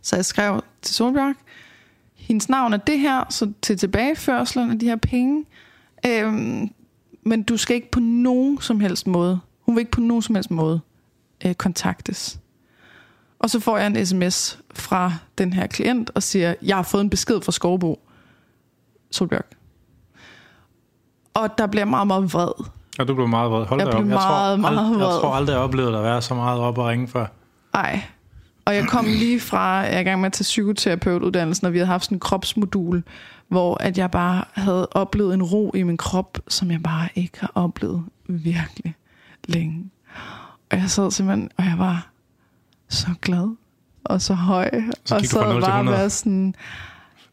Så jeg skrev til Solbjørk, hendes navn er det her, så til tilbageførselen af de her penge. Øhm, men du skal ikke på nogen som helst måde, hun vil ikke på nogen som helst måde øh, kontaktes. Og så får jeg en sms fra den her klient og siger, jeg har fået en besked fra Skovbo, Solbjørk. Og der bliver meget, meget vred. Ja, du blev meget vred. Hold jeg blev meget, jeg tror, meget vred. Jeg tror aldrig, jeg oplevede at være så meget op og ringe før. Ej. Og jeg kom lige fra, jeg er i gang med at tage psykoterapeutuddannelsen, og vi havde haft sådan en kropsmodul, hvor at jeg bare havde oplevet en ro i min krop, som jeg bare ikke har oplevet virkelig længe. Og jeg sad simpelthen, og jeg var så glad og så høj. Så og gik du fra sad 0 til bare 100. være sådan,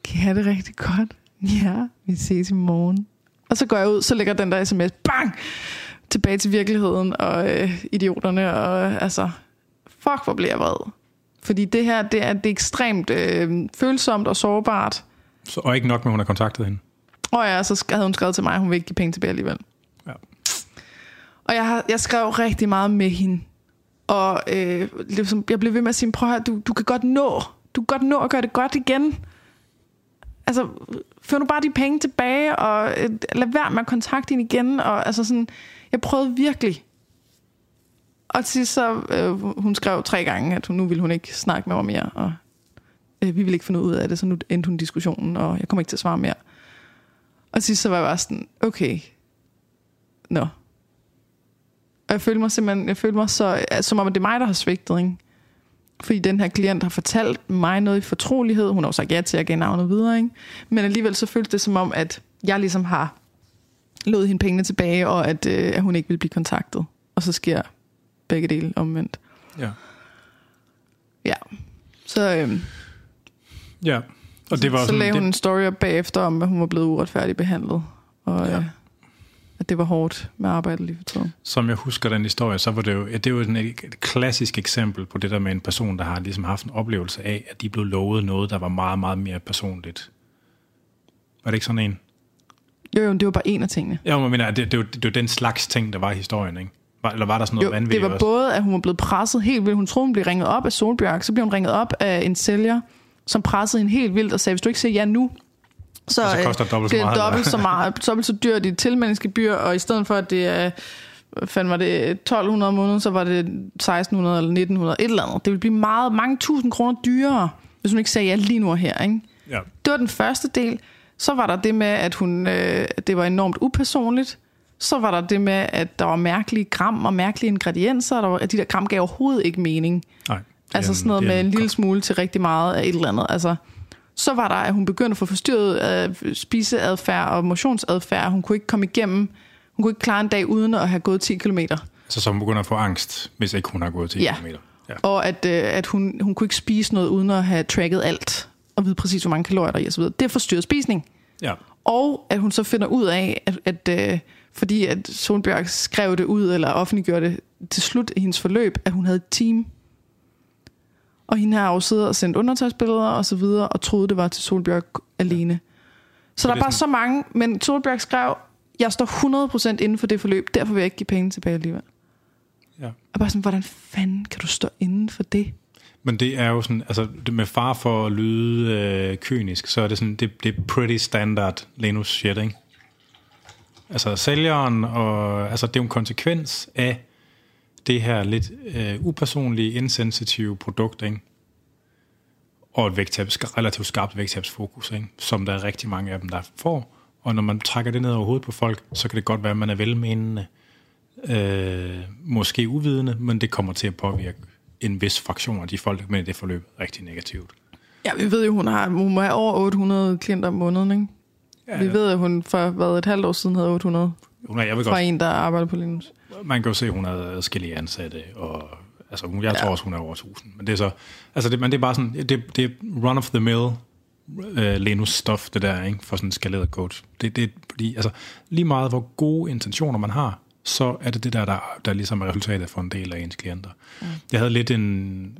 kan jeg det rigtig godt? Ja, vi ses i morgen. Og så går jeg ud, så ligger den der sms, bang, tilbage til virkeligheden og øh, idioterne. Og altså, fuck, hvor bliver jeg vred. Fordi det her, det er, det er ekstremt øh, følsomt og sårbart. Så, og ikke nok med, at hun har kontaktet hende. Og ja, så havde hun skrevet til mig, at hun vil ikke give penge tilbage alligevel. Ja. Og jeg, har, jeg skrev rigtig meget med hende. Og øh, ligesom, jeg blev ved med at sige, prøv høre, du, du kan godt nå. Du kan godt nå at gøre det godt igen. Altså, før nu bare de penge tilbage, og øh, lad være med at kontakte hende igen. Og altså sådan, jeg prøvede virkelig. Og til så, øh, hun skrev tre gange, at hun, nu ville hun ikke snakke med mig mere, og øh, vi ville ikke finde ud af det, så nu endte hun diskussionen, og jeg kommer ikke til at svare mere. Og til så var jeg bare sådan, okay, nå. Og jeg følte mig simpelthen, jeg følte mig så, som om det er mig, der har svigtet, ikke? Fordi den her klient har fortalt mig noget i fortrolighed. Hun har jo sagt ja til at give navnet videre, ikke? Men alligevel så føltes det som om, at jeg ligesom har lovet hende pengene tilbage, og at, øh, at hun ikke vil blive kontaktet. Og så sker begge dele omvendt. Ja. Ja. Så, øh, ja. Og det var så sådan, lagde hun det, en story op bagefter om, at hun var blevet uretfærdigt behandlet. Og Ja. ja. At det var hårdt med arbejde lige for tiden. som jeg husker den historie, så var det jo, ja, det jo sådan et, et klassisk eksempel på det der med en person, der har ligesom haft en oplevelse af, at de blev lovet noget, der var meget, meget mere personligt. Var det ikke sådan en? Jo, jo, det var bare en af tingene. Ja, men mener, det, det, var, det var den slags ting, der var i historien, ikke? Var, eller var der sådan noget Jo, vanvittigt det var også? både, at hun var blevet presset helt vildt. Hun troede, hun blev ringet op af Solbjørk. Så blev hun ringet op af en sælger, som pressede hende helt vildt og sagde, hvis du ikke siger ja nu, så, Og så øh, koster det dobbelt så bliver det meget, dobbelt så meget, dobbelt så dyrt i tilmeldingsgebyr, og i stedet for, at det er, fanden var det, 1200 om måneden, så var det 1600 eller 1900, et eller andet. Det ville blive meget, mange tusind kroner dyrere, hvis hun ikke sagde ja lige nu og her, ikke? Ja. Det var den første del. Så var der det med, at hun, øh, det var enormt upersonligt. Så var der det med, at der var mærkelige gram og mærkelige ingredienser. Der var, at de der gram gav overhovedet ikke mening. Nej. er Altså sådan noget er med en lille smule til rigtig meget af et eller andet. Altså, så var der, at hun begyndte at få forstyrret øh, spiseadfærd og motionsadfærd. Hun kunne ikke komme igennem. Hun kunne ikke klare en dag uden at have gået 10 kilometer. Så så hun begynder at få angst, hvis ikke hun har gået 10 Ja. km. Ja. Og at, øh, at hun, hun kunne ikke spise noget uden at have tracket alt. Og vide præcis, hvor mange kalorier der er i osv. Det forstyrrede spisning. ja. Og at hun så finder ud af, at, at øh, fordi at Solbjørg skrev det ud, eller offentliggjorde det til slut i hendes forløb, at hun havde et team. Og hende har jo siddet og sendt undertøjsbilleder og så videre, og troede, det var til Solbjørg alene. Så der er bare så mange, men Solbjørg skrev, jeg står 100% inden for det forløb, derfor vil jeg ikke give penge tilbage alligevel. ja. Og bare sådan, hvordan fanden kan du stå inden for det? Men det er jo sådan, altså det med far for at lyde øh, kynisk, så er det sådan, det, det er pretty standard Linus shit, ikke? Altså sælgeren, og altså det er jo en konsekvens af det her lidt øh, upersonlige, insensitive produkt, ikke? og et vægttab, relativt skarpt vægttabsfokus, ikke? som der er rigtig mange af dem, der får. Og når man trækker det ned over hovedet på folk, så kan det godt være, at man er velmenende, øh, måske uvidende, men det kommer til at påvirke en vis fraktion af de folk, er i det forløb rigtig negativt. Ja, vi ved jo, hun har hun have over 800 klienter om måneden, ikke? Ja, vi ved, at hun for hvad, et halvt år siden havde 800 hun er, jeg vil fra godt, en, der arbejder på Linus. Man kan jo se, at hun har adskillige ansatte, og altså, hun- jeg tror Ja. også, hun er over 1000. Men det er så, altså det, men det er bare sådan, det, det er run of the mill uh, Lenus stof, det der, ikke, for sådan en skaleret coach. Det, det, er fordi, altså, lige meget hvor gode intentioner man har, så er det det der, der, der ligesom er resultatet for en del af ens klienter. Mm. Jeg havde lidt en,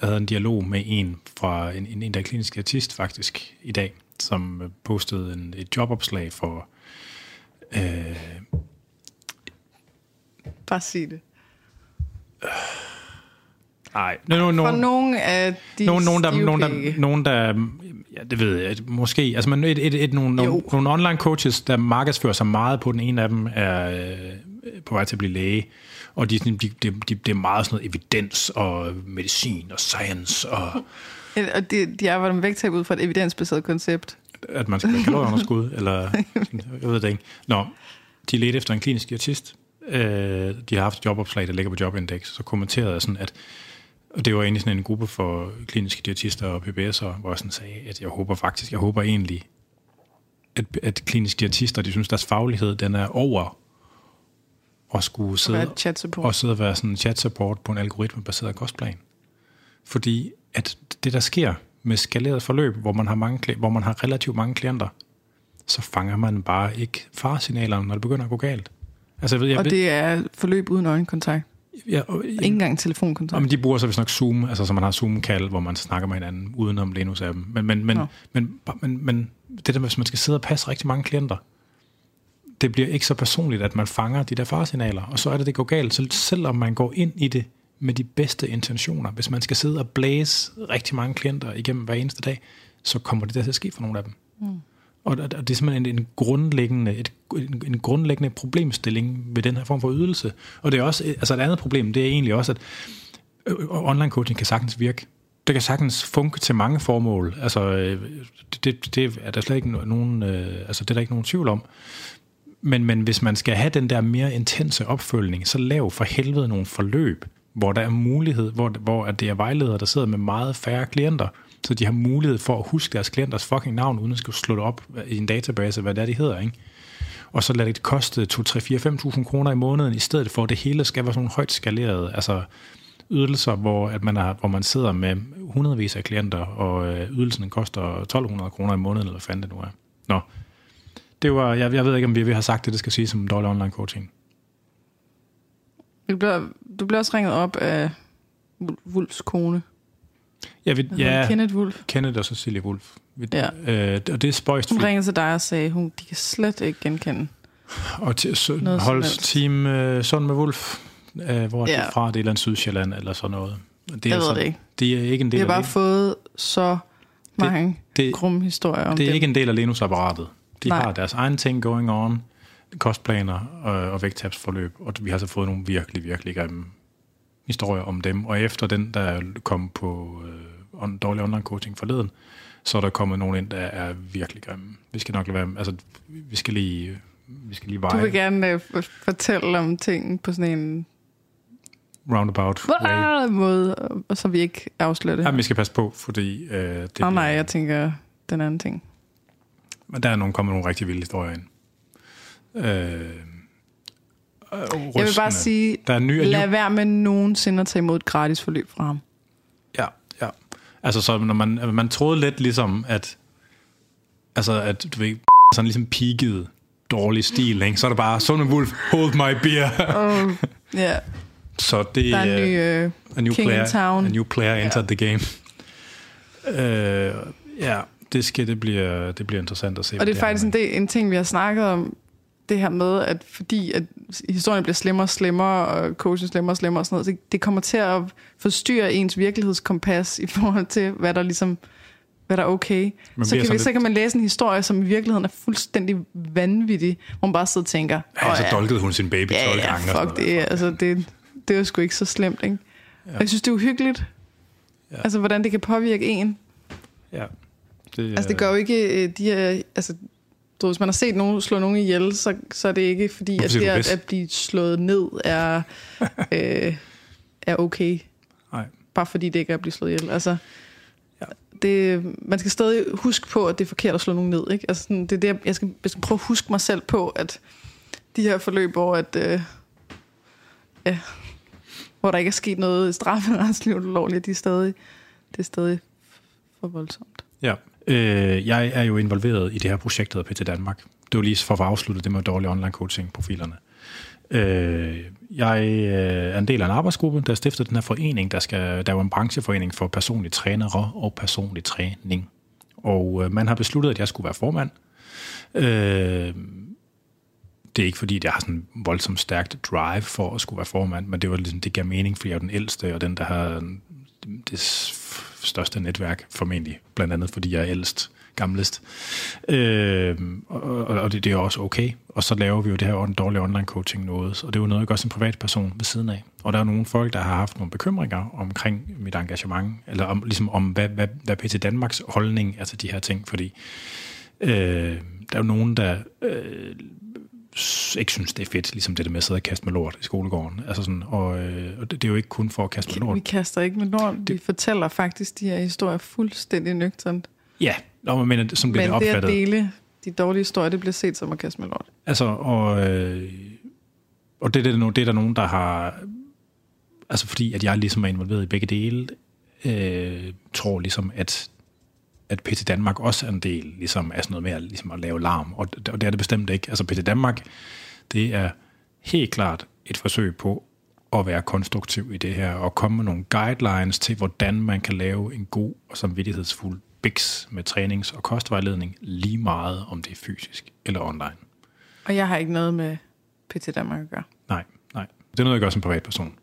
jeg havde en dialog med en fra en, en, en der er klinisk artist faktisk i dag, som øh, postede en, et jobopslag for øh, Bare sig det. nej, no, no, For no, nogle af de nogen, nogen, der, de er nogen, der, nogen, der, ja, det ved jeg, måske, altså men et, et, et, nogle, nogle, online coaches, der markedsfører sig meget på, den ene af dem er øh, på vej til at blive læge, og de, de, de, de, det er meget sådan noget evidens og medicin og science, og Og de, de arbejder med vægttab ud fra et evidensbaseret koncept. at man skal have kalorieunderskud, eller jeg ved det ikke. Nå, de ledte efter en klinisk diætist. Øh, de har haft jobopslag, der ligger på Jobindex, så kommenterede jeg sådan, at og det var egentlig sådan en gruppe for kliniske diætister og PBS'er, hvor jeg sådan sagde, at jeg håber faktisk, jeg håber egentlig, at, at kliniske diætister, de synes, deres faglighed, den er over at skulle sidde, support? og sidde og være sådan en chat support på en algoritmebaseret kostplan. Fordi at det, der sker med skaleret forløb, hvor man har, mange, hvor man har relativt mange klienter, så fanger man bare ikke faresignalerne, når det begynder at gå galt. Altså, jeg ved, jeg Og ved, det er forløb uden øjenkontakt. ja, og, Ikke engang telefonkontakt. og, men de bruger så vist nok Zoom, altså så man har Zoom-kald, hvor man snakker med hinanden udenom Linus af dem. Men, men, men, men, men, men det der med, hvis man skal sidde og passe rigtig mange klienter, det bliver ikke så personligt, at man fanger de der faresignaler, og så er det, det går galt. Så selvom man går ind i det med de bedste intentioner, hvis man skal sidde og blæse rigtig mange klienter igennem hver eneste dag, så kommer det der til at ske for nogle af dem. Mm. Og, det er simpelthen en, en, grundlæggende, et, en, en grundlæggende problemstilling ved den her form for ydelse. Og det er også, altså et andet problem, det er egentlig også, at øh, øh, online coaching kan sagtens virke. Det kan sagtens funke til mange formål. Altså, øh, det, det, er der slet ikke nogen, altså det er der ikke nogen tvivl om. Men, men hvis man skal have den der mere intense opfølgning, så lav for helvede nogle forløb, hvor der er mulighed, hvor, hvor at det er vejledere, der sidder med meget færre klienter, så de har mulighed for at huske deres klienters fucking navn, uden at skulle slå det op i en database, hvad det er, de hedder, ikke? Og så lader det koste 2, 3, 4, 5.000 kroner i måneden, i stedet for at det hele skal være sådan nogle højt skalerede, altså ydelser, hvor, at man, er, hvor man sidder med hundredvis af klienter, og øh, ydelsen koster 1.200 kroner i måneden, eller hvad fanden det nu er. Nå, det var, jeg, jeg ved ikke, om vi vi har sagt det, det skal sige som dårlig online coaching. Du bliver, du bliver også ringet op af Wul- Wulfs kone. Jeg vil, Ja. ja, Kenneth Wulf. Kenneth og Cecilie Wolf. Vi, Ja. øh, og det er spøjst, Hun ringede til dig og sagde, hun de kan slet ikke genkende. Og til, så, holdes team øh, Sund med Wolf, øh, hvor ja. Ja. det er fra, det er et eller Sydsjælland eller sådan noget. Det er Jeg ved altså- det ikke. Det er ikke en Vi del har bare af fået så mange det, grumme historier om det er dem. ikke en del af Lenus-apparatet. De Nej. har deres egen ting going on, kostplaner og, og vægttabsforløb, og vi har så fået nogle virkelig, virkelig grimme historier om dem. Og efter den, der kom på øh, on, dårlig online coaching forleden, så er der kommet nogen ind, der er virkelig grimme. Vi skal nok lade være, altså vi skal lige, vi skal lige Du veje vil gerne uh, fortælle om ting på sådan en roundabout way. måde, og så vi ikke afslører det. Ja, men vi skal passe på, fordi øh, det oh, nej, jeg tænker den anden ting. Men der er nogle, kommet nogle rigtig vilde historier ind. Øh, øh, Jeg vil bare rystende. sige, der er ny, lad være med nogensinde at tage imod et gratis forløb fra ham. ja, ja. Altså, så når man, man troede lidt ligesom, at altså, at du ved, sådan ligesom peakede dårlig stil, ikke? så er det bare, Son Wolf, hold my beer. Oh, ja, så det der er en øh, ny øh, a new King in player, Town. A new player entered the game. Ja, det, skal, det, bliver, det bliver interessant at se. Og det er faktisk en, del, en ting, vi har snakket om, det her med, at fordi at historien bliver slemmere og slemmere, og coachen slemmere og slemmere og sådan noget, det, det kommer til at forstyrre ens virkelighedskompas i forhold til, hvad der ligesom hvad der er okay. Man så kan, vi, sådan så kan man læse en historie, som i virkeligheden er fuldstændig vanvittig, hvor man bare sidder og tænker, Ja, "Åh, så dolkede hun sin baby 12 ja, ja, gange. og sådan fuck noget. det, altså det, det er jo sgu ikke så slemt, ikke? Ja. Og jeg synes, det er uhyggeligt, Ja. ja. altså hvordan det kan påvirke en. Ja. Det, altså det gør jo ikke øh, de her, altså du, hvis man har set nogen slå nogen ihjel, så, så er det ikke fordi, at det at, at blive slået ned er, øh, er okay. Nej. Bare fordi det ikke er at blive slået ihjel. Altså, ja. det, man skal stadig huske på, at det er forkert at slå nogen ned. Ikke? Altså, sådan, det er det, jeg, skal, jeg skal prøve at huske mig selv på, at de her forløb, hvor, at, øh, ja, hvor der ikke er sket noget i strafferetslivet ulovligt, de er stadig, det er stadig for voldsomt. Ja. Øh, jeg er jo involveret i det her projekt, der hedder PT Danmark. Det var lige for at afslutte det med dårlige online coaching profilerne. Øh, jeg øh, er en del af en arbejdsgruppe, der stifter den her forening, der, skal, der er jo en brancheforening for personlige trænere og personlig træning. Og øh, man har besluttet, at jeg skulle være formand. Øh, det er ikke fordi, jeg har sådan en voldsomt stærkt drive for at skulle være formand, men det var ligesom, det gav mening, fordi jeg er den ældste, og den, der har det største netværk, formentlig, blandt andet fordi jeg er ældst, gamlest. Øh, og, og det, det er også okay. Og så laver vi jo det her dårlige online coaching noget, og det er jo noget, jeg gør som privatperson ved siden af. Og der er nogle folk, der har haft nogle bekymringer omkring mit engagement, eller om, ligesom om, hvad, hvad, hvad PT Danmarks holdning er til de her ting, fordi øh, der er jo nogen, der øh, ikke synes, det er fedt, ligesom det der med at sidde og kaste med lort i skolegården. Altså sådan, og, øh, og det, det er jo ikke kun for at kaste med lort. Vi kaster ikke med lort, vi fortæller faktisk de her historier fuldstændig nøgternt. Ja, Nå, men som bliver men det opfattet. Men det at dele de dårlige historier, det bliver set som at kaste med lort. Altså, og, øh, og det, det, er, det er der nogen, der har... Altså fordi, at jeg ligesom er involveret i begge dele, øh, tror ligesom, at at PT Danmark også er en del ligesom, af sådan noget med at, ligesom at lave larm, og, og det er det bestemt ikke. Altså PT Danmark, det er helt klart et forsøg på at være konstruktiv i det her, og komme med nogle guidelines til, hvordan man kan lave en god og samvittighedsfuld BIX med trænings- og kostvejledning, lige meget om det er fysisk eller online. Og jeg har ikke noget med PT Danmark at gøre? Nej, nej. Det er noget, jeg gør som privatperson.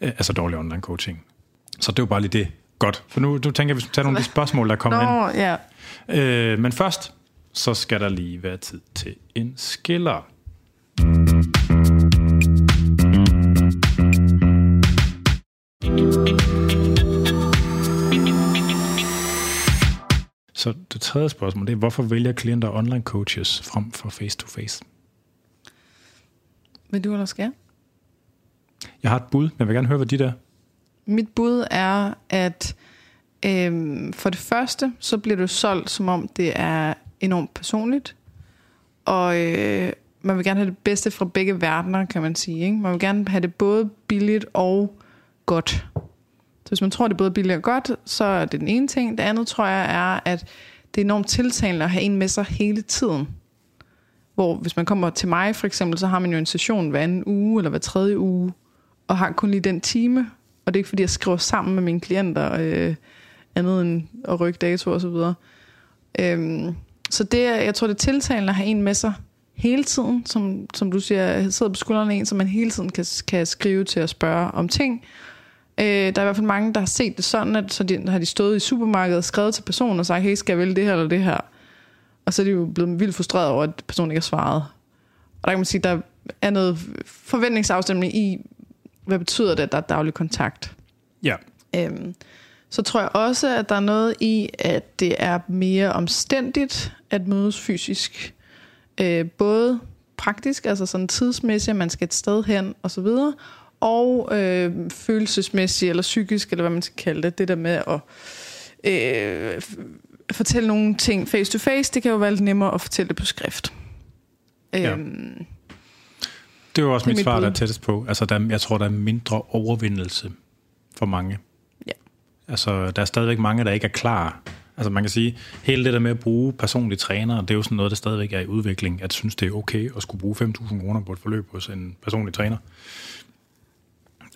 Altså dårlig online coaching. Så det var bare lige det, Godt, for nu, nu tænker jeg, at vi skal tage nogle af de spørgsmål, der kommer Nå, ind. Ja. Øh, men først, så skal der lige være tid til en skiller. Så det tredje spørgsmål, det er, hvorfor vælger klienter online coaches frem for face-to-face? Vil du eller skal jeg? Jeg har et bud, men jeg vil gerne høre, hvad dit er. Mit bud er, at øhm, for det første, så bliver det solgt, som om det er enormt personligt. Og øh, man vil gerne have det bedste fra begge verdener, kan man sige. Ikke? Man vil gerne have det både billigt og godt. Så hvis man tror, det er både billigt og godt, så er det den ene ting. Det andet tror jeg er, at det er enormt tiltalende at have en med sig hele tiden. Hvor hvis man kommer til mig for eksempel, så har man jo en session hver anden uge eller hver tredje uge, og har kun lige den time, og det er ikke fordi, jeg skriver sammen med mine klienter, øh, andet end at rykke dato og så videre. Øhm, så det, jeg tror, det er tiltalende at have en med sig hele tiden, som, som du siger, sidder på skuldrene en, som man hele tiden kan, kan skrive til at spørge om ting. Øh, der er i hvert fald mange, der har set det sådan, at så de, har de stået i supermarkedet og skrevet til personen og sagt, hey, skal jeg vælge det her eller det her? Og så er de jo blevet vildt frustreret over, at personen ikke har svaret. Og der kan man sige, der er noget forventningsafstemning i, hvad betyder det, at der er daglig kontakt? Ja. Øhm, så tror jeg også, at der er noget i, at det er mere omstændigt at mødes fysisk. Øh, både praktisk, altså sådan tidsmæssigt, at man skal et sted hen og så videre, og øh, følelsesmæssigt eller psykisk, eller hvad man skal kalde det, det der med at øh, fortælle nogle ting face to face, det kan jo være lidt nemmere at fortælle det på skrift. Ja. Øhm, det er jo også mit, mit svar, der er tættest på. Altså, der, jeg tror, der er mindre overvindelse for mange. Ja. Altså, der er stadigvæk mange, der ikke er klar. Altså, man kan sige, hele det der med at bruge personlige trænere, det er jo sådan noget, der stadigvæk er i udvikling, at synes, det er okay at skulle bruge 5.000 kroner på et forløb hos en personlig træner.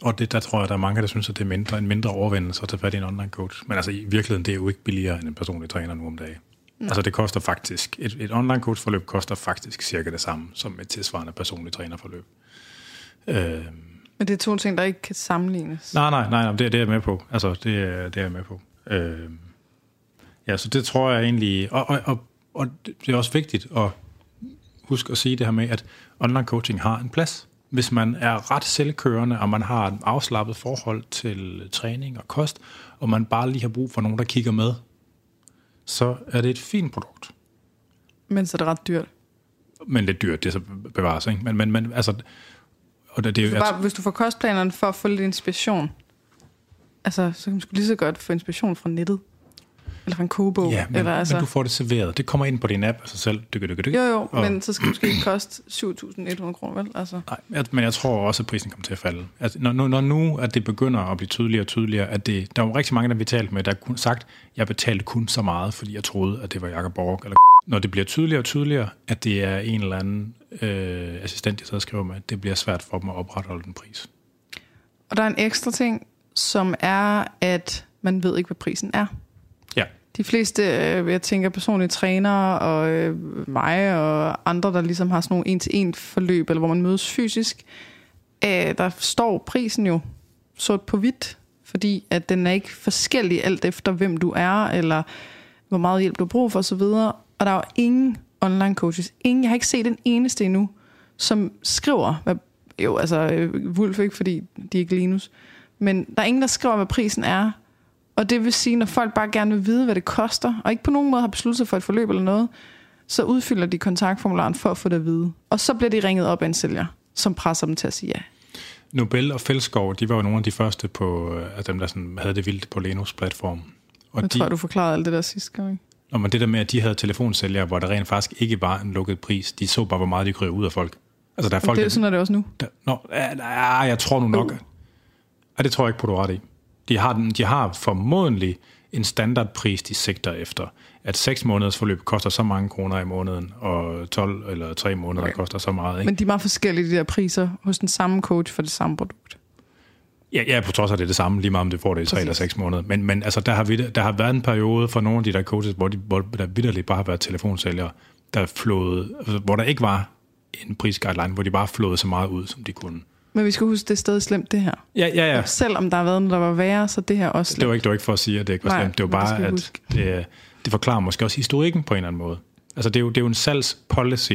Og det, der tror jeg, der er mange, der synes, at det er mindre, en mindre overvindelse at tage fat i en online coach. Men altså, i virkeligheden, det er jo ikke billigere end en personlig træner nu om dagen. Nej. Altså, det koster faktisk, et, et online coach forløb koster faktisk cirka det samme, som et tilsvarende personlig trænerforløb. Øh, men det er to ting, der ikke kan sammenlignes. Nej, nej, nej, nej det, det er jeg med på. Altså, det, det er jeg med på. Øh, ja, så det tror jeg egentlig... Og, og, og, og det er også vigtigt at huske at sige det her med, at online coaching har en plads. Hvis man er ret selvkørende, og man har et afslappet forhold til træning og kost, og man bare lige har brug for nogen, der kigger med, så er det et fint produkt. Men så er det ret dyrt. Men lidt dyrt, det så bevares, ikke? Men, men, men altså... Og det, det, Så bare, hvis du får kostplanerne for at få lidt inspiration, altså, så kan man sgu lige så godt få inspiration fra nettet. Eller en kogebog. Ja, men, eller, altså, men du får det serveret. Det kommer ind på din app af sig selv. Dykke, dykke, dykke. Jo, jo, Og- men så skal det måske ikke koste 7.100 kroner, vel? Altså, Nej, men jeg tror også, at prisen kommer til at falde. Altså, når, når, når nu at det begynder at blive tydeligere og tydeligere, at det, der er jo rigtig mange, der vi talt med, der har sagt, jeg betalte kun så meget, fordi jeg troede, at det var Jacob Borg. Eller når det bliver tydeligere og tydeligere, at det er en eller anden øh, assistent, jeg og skriver med, det bliver svært for dem at opretholde den pris. og der er en ekstra ting, som er, at man ved ikke, hvad prisen er. De fleste, øh, jeg tænker personlige trænere og øh, mig og andre, der ligesom har sådan nogle en-til-en forløb, eller hvor man mødes fysisk, øh, der står prisen jo sort på hvidt, fordi at den er ikke forskellig alt efter, hvem du er, eller hvor meget hjælp du har brug for osv. Og der er jo ingen online coaches, ingen, jeg har ikke set den eneste endnu, som skriver, hvad, jo altså Wolf ikke, fordi de er ikke Linus, men der er ingen, der skriver, hvad prisen er, og det vil sige, når folk bare gerne vil vide, hvad det koster, og ikke på nogen måde har besluttet sig for et forløb eller noget, så udfylder de kontaktformularen for at få det at vide. Og så bliver de ringet op af en sælger, som presser dem til at sige ja. Nobel og Fællesskov, de var jo nogle af de første på, øh, af dem, der sådan havde det vildt på Lenos platform. Og Jeg de, tror, du forklarede alt det der sidste gang. Og men det der med, at de havde telefonsælgere, hvor der rent faktisk ikke var en lukket pris, de så bare, hvor meget de rive ud af folk. Altså, der er folk, Det er sådan, er det også nu. der, nå, ja, jeg tror nu nok. Uh. Ja, det tror jeg ikke på, du ret i. De har, den, de har formodentlig en standardpris, de sigter efter. At 6 måneders forløb koster så mange kroner i måneden, og 12 eller 3 måneder okay. Koster så meget. Ikke? Men de er meget forskellige, de der priser, hos den samme coach for det samme produkt. Ja, ja, på trods af det er det samme, lige meget om det får det i 3 Præcis. eller 6 måneder. Men, men altså, der, har vi, der har været en periode for nogle af de der coaches, hvor, de, hvor der vidderligt bare har været telefonsælgere, der flåede, altså, hvor der ikke var en prisguideline, hvor de bare flåede så meget ud, som de kunne. Men vi skal huske, det er stadig slemt, det her. Ja, ja, ja. Selvom der har været noget, der var værre, så det her er også slemt. Det var ikke, det var ikke for at sige, at det ikke var Nej, slemt. Det var det bare, at det, det forklarer måske også historikken på en eller anden måde. Altså, det er jo, det er jo en salgspolicy,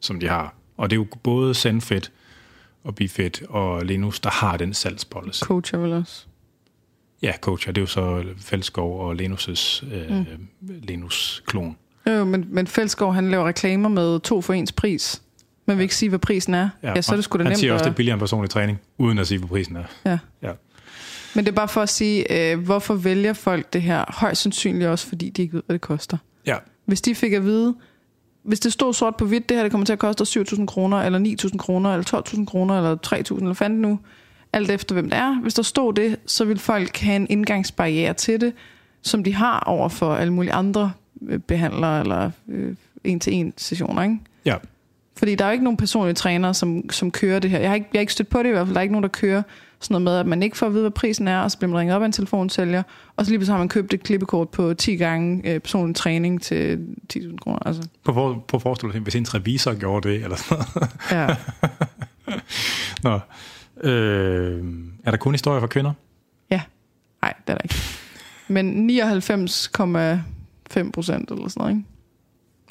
som de har. Og det er jo både Zenfit og Bifit og Linus, der har den salgspolicy. Coacher vel også. Ja, coacher, det er jo så Fældskov og Lenus' øh, mm. Lenus-klon. Jo, jo, men, men Fældskov, han laver reklamer med to for ens pris. Men vil ikke sige, hvad prisen er. Ja, ja så er det sgu da Han nemt. siger også, at- det er billigere end personlig træning, uden at sige, hvad prisen er. Ja. Ja. Men det er bare for at sige, øh, hvorfor vælger folk det her? Højst sandsynligt også, fordi de ikke ved, hvad det koster. Ja, Hvis de fik at vide, hvis det stod sort på hvidt, det her det kommer til at koste 7.000 kroner, eller 9.000 kroner, eller 12.000 kroner, eller 3.000, eller fandt nu, alt efter hvem det er. Hvis der stod det, så vil folk have en indgangsbarriere til det, som de har over for alle mulige andre øh, behandlere, eller øh, en-til-en sessioner, ikke? ja. Fordi der er jo ikke nogen personlige trænere, som, som kører det her. Jeg har, ikke, jeg har ikke stødt på det i hvert fald. Der er ikke nogen, der kører sådan noget med, at man ikke får at vide, hvad prisen er, og så bliver man ringet op af en telefonsælger, og så lige pludselig har man købt et klippekort på 10 gange øh, personlig træning til 10.000 kroner. Altså, På, for, på forestil dig, hvis ens revisor gjorde det, eller sådan noget. ja. Nå. Øh, er der kun historier for kvinder? ja. Nej, det er der ikke. Men 99,5 procent eller sådan noget, ikke?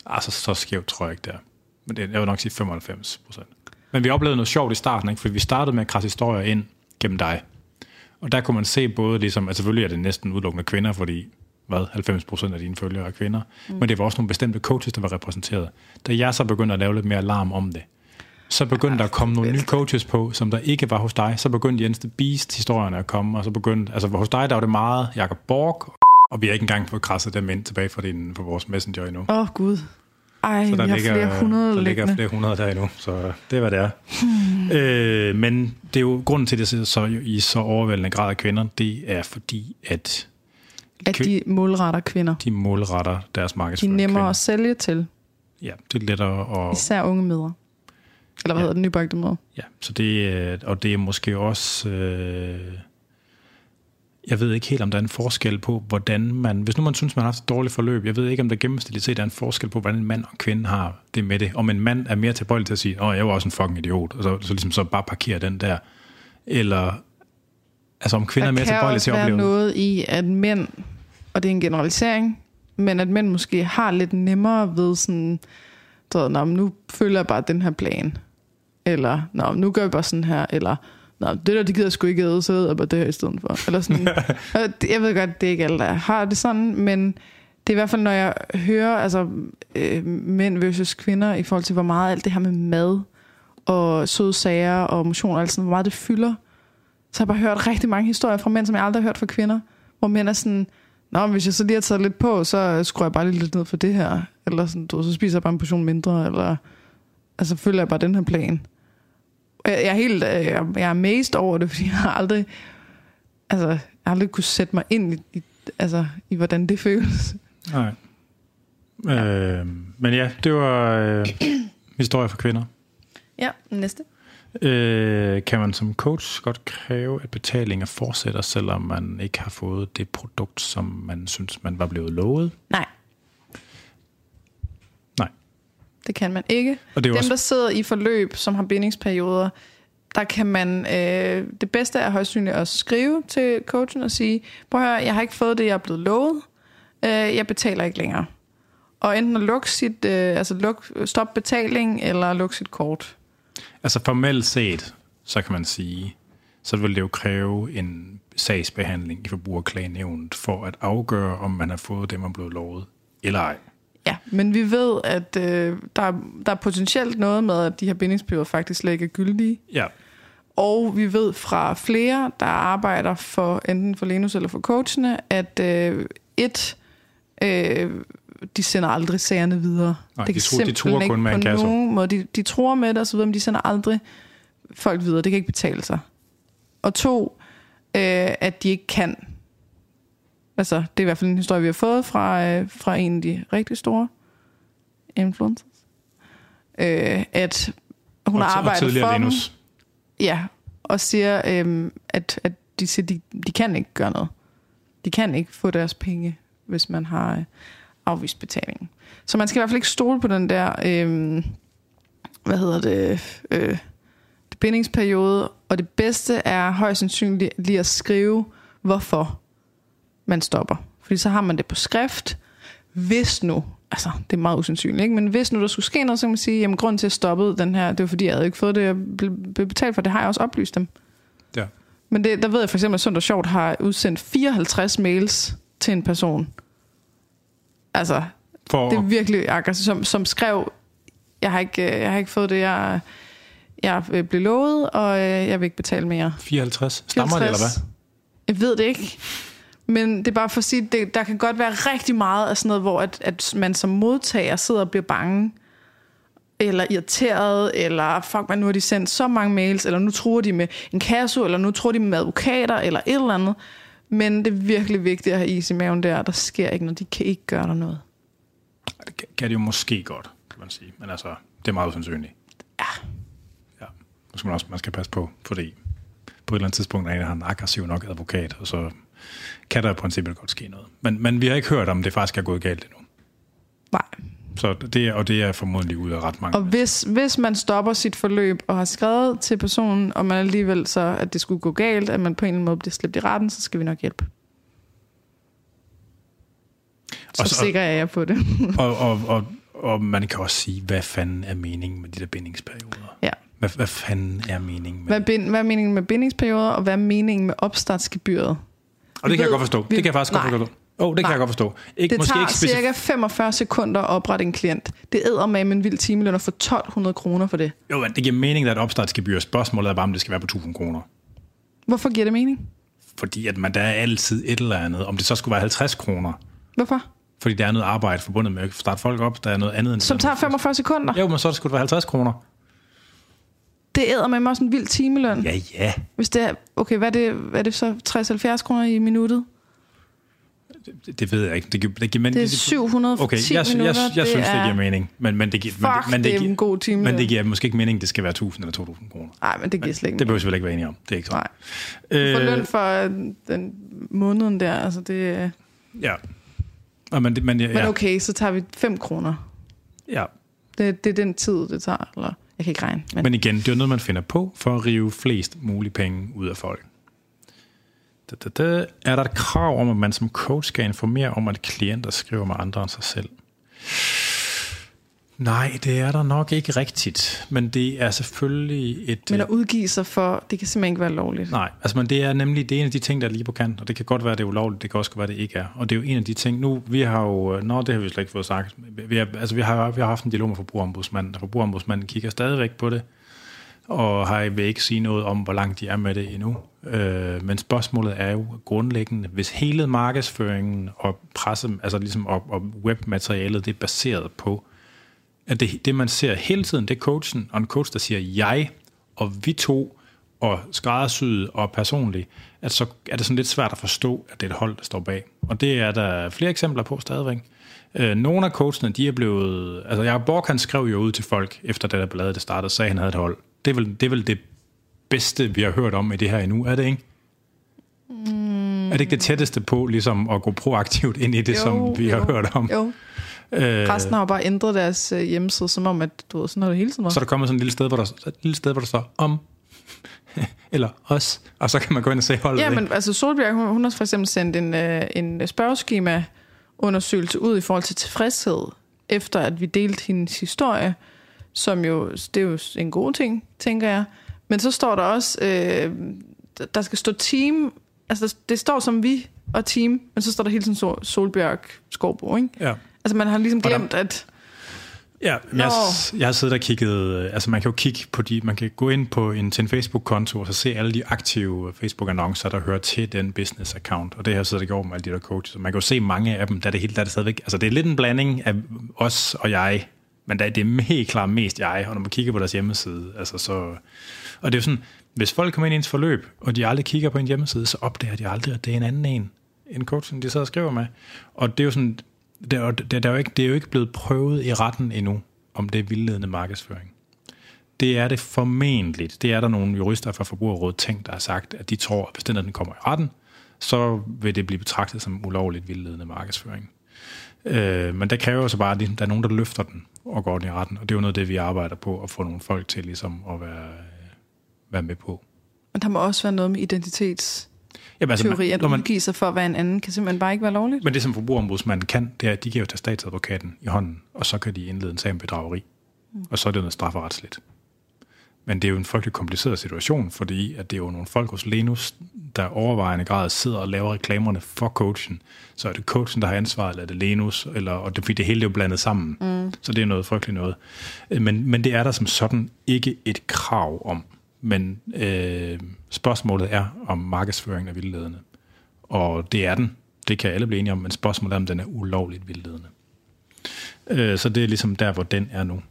Altså, så skævt tror jeg ikke, det er. Men det, jeg vil nok sige 95 procent. Men vi oplevede noget sjovt i starten, ikke? fordi vi startede med at krasse historier ind gennem dig. Og der kunne man se både, ligesom, at selvfølgelig er det næsten udelukkende kvinder, fordi hvad, 90 procent af dine følgere er kvinder, mm. men det var også nogle bestemte coaches, der var repræsenteret. Da jeg så begyndte at lave lidt mere alarm om det, så begyndte der at komme nogle nye coaches på, som der ikke var hos dig. Så begyndte Jens The Beast-historierne at komme, og så begyndte, altså hos dig, der var det meget Jakob Borg, og vi har ikke engang fået krasset dem ind tilbage fra, din, fra vores messenger endnu. Åh, oh, Gud. Ej, Så der ligger, flere hundrede der ligger liggende. flere hundrede der endnu, så det er, hvad det er. Hmm. Øh, men det er jo grunden til, at det så i så overvældende grad af kvinder, det er fordi, at At de målretter kvinder. de målretter deres De er markedsføring. nemmere kvinder. at sælge til, Ja, det er lettere at... især unge mødre. Eller hvad Ja. hedder det, nybagte mødre? Ja, så det, er- og det er måske også... Øh, jeg ved ikke helt, om der er en forskel på, hvordan man... Hvis nu man synes, man har haft et dårligt forløb, jeg ved ikke, om der gennemsnitligt set er en forskel på, hvordan en mand og kvinde har det med det. Om en mand er mere tilbøjelig til at sige, åh, jeg var også en fucking idiot, og så, så ligesom så bare parkere den der. Eller... Altså, om kvinder er Der mere kan tilbøjelige til at opleve det. noget i, at mænd, og det er en generalisering, men at mænd måske har lidt nemmere ved sådan, "Nå, nu følger jeg bare den her plan. Eller, Nå, nu gør jeg bare sådan her. Eller, Nå, det der, det gider jeg sgu ikke æde, så æder jeg bare det her i stedet for. Eller sådan. Det- jeg ved godt, det er ikke alle, der har det sådan, men Det er i hvert fald, når jeg hører altså, øh, mænd versus kvinder i forhold til, hvor meget alt det her med mad og søde sager og motion og alt sådan, hvor meget det fylder. Så har jeg bare hørt rigtig mange historier fra mænd, som jeg aldrig har hørt fra kvinder, hvor mænd er sådan, Nå, men hvis jeg så lige har taget lidt på, så skruer jeg bare lige lidt ned for det her. Eller sådan, du, så spiser jeg bare en portion mindre, eller altså følger jeg bare den her plan. Jeg, jeg er helt, øh, jeg, er amazed over det, fordi jeg har aldrig, altså, jeg har aldrig kunne sætte mig ind i, i, altså, i hvordan det føles. Nej. Øh, men ja, det var øh, historie for kvinder. Ja, næste. Øh, kan man som coach godt kræve, at betalingen fortsætter, selvom man ikke har fået det produkt, som man synes, man var blevet lovet? Nej. Det kan man ikke. Og det er Dem, også, der sidder i forløb, som har bindingsperioder, der kan man, øh, det bedste er højst sandsynligt at skrive til coachen og sige, prøv at høre, jeg har ikke fået det, jeg er blevet lovet, øh, jeg betaler ikke længere. Og enten at lukke sit, øh, altså luk, stop betaling, eller lukke sit kort. altså formelt set, så kan man sige, så vil det jo kræve en sagsbehandling i forbrugerklagenævnet for at afgøre, om man har fået det, man blev lovet, eller ej. Ja, men vi ved, at øh, der, er- der er potentielt noget med, at de her bindingsperioder faktisk slet ikke er gyldige. Ja, Og vi ved fra flere, der arbejder for enten for Lenus eller for coachene, at øh, et, øh, de sender aldrig sagerne videre. Nej, det de kan tror- de ikke kun med på en kasse. nogen måde. De, de tror med det videre, men de sender aldrig folk videre. Det kan ikke betale sig. Og to, øh, at de ikke kan. Altså, det er i hvert fald en historie, vi har fået fra, øh, fra en af de rigtig store influencers. Øh, at hun og, har arbejdet for dem. Linus. Ja, og siger, øhm, at, at de siger, de, de kan ikke gøre noget. De kan ikke få deres penge, hvis man har øh, afvist betalingen. Så man skal i hvert fald ikke stole på den der, øhm, hvad hedder det, øh, det bindingsperiode. Og det bedste er højst sandsynligt lige at skrive, hvorfor man stopper. Fordi så har man det på skrift. Hvis nu, altså det er meget usandsynligt, ikke? men hvis nu der skulle ske noget, så kan man sige, jamen grunden til at jeg stoppede den her, det var fordi, jeg havde ikke fået det, jeg blev betalt for, det har jeg også oplyst dem. Ja. Men det, der ved jeg for eksempel, at Sundt Sjovt har udsendt 54 mails til en person. Altså, For, det er virkelig aggressivt, som, som skrev, jeg har ikke, øh, jeg har ikke fået det, jeg, jeg øh, blev lovet, og øh, jeg vil ikke betale mere. 54. Stammer det, eller hvad? Jeg ved det ikke. Men det er bare for at sige, det, der kan godt være rigtig meget af sådan noget, hvor at, at man som modtager sidder og bliver bange, eller irriteret, eller fuck man, nu har de sendt så mange mails, eller nu tror de med en kasse, eller nu tror de med advokater, eller et eller andet. Men det er virkelig vigtigt at have is i maven der. Der sker ikke noget. De kan ikke gøre der noget. Det kan- det jo måske godt, kan man sige. Men altså, det er meget usandsynligt. Ja. Ja. Skal man også man skal passe på, fordi på et eller andet tidspunkt er en, en aggressiv nok advokat, og så kan der i princippet godt ske noget. Men, men vi har ikke hørt, om det faktisk er gået galt endnu. Nej. Så det, og det er formodentlig ud af ret mange. Og hvis, hvis man stopper sit forløb og har skrevet til personen, og man alligevel så, at det skulle gå galt, at man på en eller anden måde bliver slæbt i retten, så skal vi nok hjælpe. Så Og så- sikker er jeg på det. Og, og, og, og man kan også sige, hvad fanden er meningen med de der bindingsperioder? ja. Hvad, hvad fanden er meningen med Hvad, bind, hvad er meningen med bindingsperioder, og hvad er meningen med opstartsgebyret? Og det kan jeg godt forstå. vi- det kan jeg faktisk nej. godt forstå. Åh, oh, det kan Nej. jeg godt forstå. Ikke, Det måske tager ikke specifikt. cirka 45 sekunder at oprette en klient. Det æder med en vild timeløn at få 1200 kroner for det. Jo, men det giver mening, at opstartsgebyr. Spørgsmålet er bare, om det skal være på 1000 kroner. Hvorfor giver det mening? Fordi at man, der er altid et eller andet. Om det så skulle være 50 kroner. Hvorfor? Fordi der er noget arbejde forbundet med at starte folk op. Der er noget andet end... Som tager 45 sekunder. Jo, men så skulle det være 50 kroner. Det æder med mig også en vild timeløn. Ja, ja. Hvis det er, okay, hvad er det, hvad er det så? 60-70 kroner i minuttet? Det, det ved jeg ikke. Det, giver, det, giver, men, Det er 710 Okay, jeg, jeg, jeg, minutter. jeg synes, det er, giver mening. Men, men det giver, men, Fuck, men, det er giver, en god timeløn. men det giver måske ikke mening, det skal være 1000 eller 2000 kroner. Nej, men det giver slet ikke Det behøver vi vel ikke være enige om. Det er ikke sådan. Nej. Du får Øh, løn for øh, den måneden der, altså det... øh, Ja. Og men, det- men, ja, Men okay, så tager vi 5 kroner. ja. Det, det er den tid, det tager. Eller, jeg kan ikke regne. Men, Men igen, det er noget, man finder på for at rive flest mulige penge ud af folk. Da, da, da. Er der et krav om, at man som coach skal informere om, at klienter skriver med andre end sig selv? Nej, det er der nok ikke rigtigt, men det er selvfølgelig et... Men at udgive sig for, det kan simpelthen ikke være lovligt. Nej, altså men det er nemlig det er en af de ting, der er lige på kant, og det kan godt være, det er ulovligt, det kan også være, det ikke er. Og det er jo en af de ting, nu, vi har jo, nå, det har vi slet ikke fået sagt, vi har, altså vi har, vi har haft en dialog med forbrugerombudsmanden, og forbrugerombudsmanden kigger stadigvæk på det, og har vil ikke sige noget om, hvor langt de er med det endnu. Øh, men spørgsmålet er jo grundlæggende, hvis hele markedsføringen og presse, altså ligesom og, og webmaterialet, det er baseret på, at det, det man ser hele tiden, det er coachen, og en coach, der siger jeg, og vi to, og skræddersyet og personligt, at så er det sådan lidt svært at forstå, at det er et hold, der står bag. Og det er der flere eksempler på stadigvæk. Øh, nogle af coachene, de er blevet... Altså, jeg Borg, han skrev jo ud til folk, efter det der ballade, det startede, sagde, han havde et hold. Det er, vel, det er vel det bedste, vi har hørt om i det her endnu, er det ikke? Mm. Er det ikke det tætteste på, ligesom at gå proaktivt ind i det, jo, som vi jo, har hørt om? Jo. Øh, Resten har jo bare ændret deres øh, hjemmeside, som om, at du ved, sådan har det hele tiden Så der kommer sådan et lille sted, hvor der, et lille sted, hvor der står om, eller os, og så kan man gå ind og se holdet. Ja, men altså Solbjerg, hun, hun har for eksempel sendt en, øh, en spørgeskema undersøgelse ud i forhold til tilfredshed, efter at vi delte hendes historie, som jo, det er jo en god ting, tænker jeg. Men så står der også, øh, der skal stå team, altså det står som vi og team, men så står der hele tiden Solbjerg Skovbo, ikke? Ja. Altså man har ligesom glemt, der, at... Ja, jeg, jeg har siddet og kigget, altså man kan jo kigge på de, man kan gå ind på en, til en Facebook-konto og så se alle de aktive Facebook-annoncer, der hører til den business-account, og det har jeg siddet og gjort med alle de der coaches, man kan jo se mange af dem, der er det helt, der er det stadigvæk, altså det er lidt en blanding af os og jeg, men der, det er helt klart mest jeg, og når man kigger på deres hjemmeside, altså så, og det er jo sådan, hvis folk kommer ind i ens forløb, og de aldrig kigger på en hjemmeside, så opdager de aldrig, at det er en anden en, en coach, de sidder og skriver med, og det er jo sådan, det er, det, er jo ikke, det er jo ikke blevet prøvet i retten endnu, om det er vildledende markedsføring. Det er det formentlig. Det er der nogle jurister fra Forbrugerrådet tænkt, der har sagt, at de tror, at hvis den, den kommer i retten, så vil det blive betragtet som ulovligt vildledende markedsføring. Øh, men der kræver så bare, at der er nogen, der løfter den og går den i retten. Og det er jo noget af det, vi arbejder på, at få nogle folk til ligesom at være, være med på. Og der må også være noget med identitets Jamen, altså, teori, at man, udgive sig for at være en anden, kan simpelthen bare ikke være lovligt. Men det, som forbrugerombudsmanden kan, det er, at de kan jo tage statsadvokaten i hånden, og så kan de indlede en sag om bedrageri. Mm. Og så er det noget strafferetsligt. Men det er jo en frygtelig kompliceret situation, fordi at det er jo nogle folk hos Lenus, der overvejende grad sidder og laver reklamerne for coachen. Så er det coachen, der har ansvaret, eller er det Lenus, eller, og det, fordi det hele er jo blandet sammen. Mm. Så det er noget frygteligt noget. Men, men det er der som sådan ikke et krav om. Men øh, spørgsmålet er om markedsføringen er vildledende. Og det er den. Det kan alle blive enige om, men spørgsmålet er, om den er ulovligt vildledende. Øh, så det er ligesom der, hvor den er nu.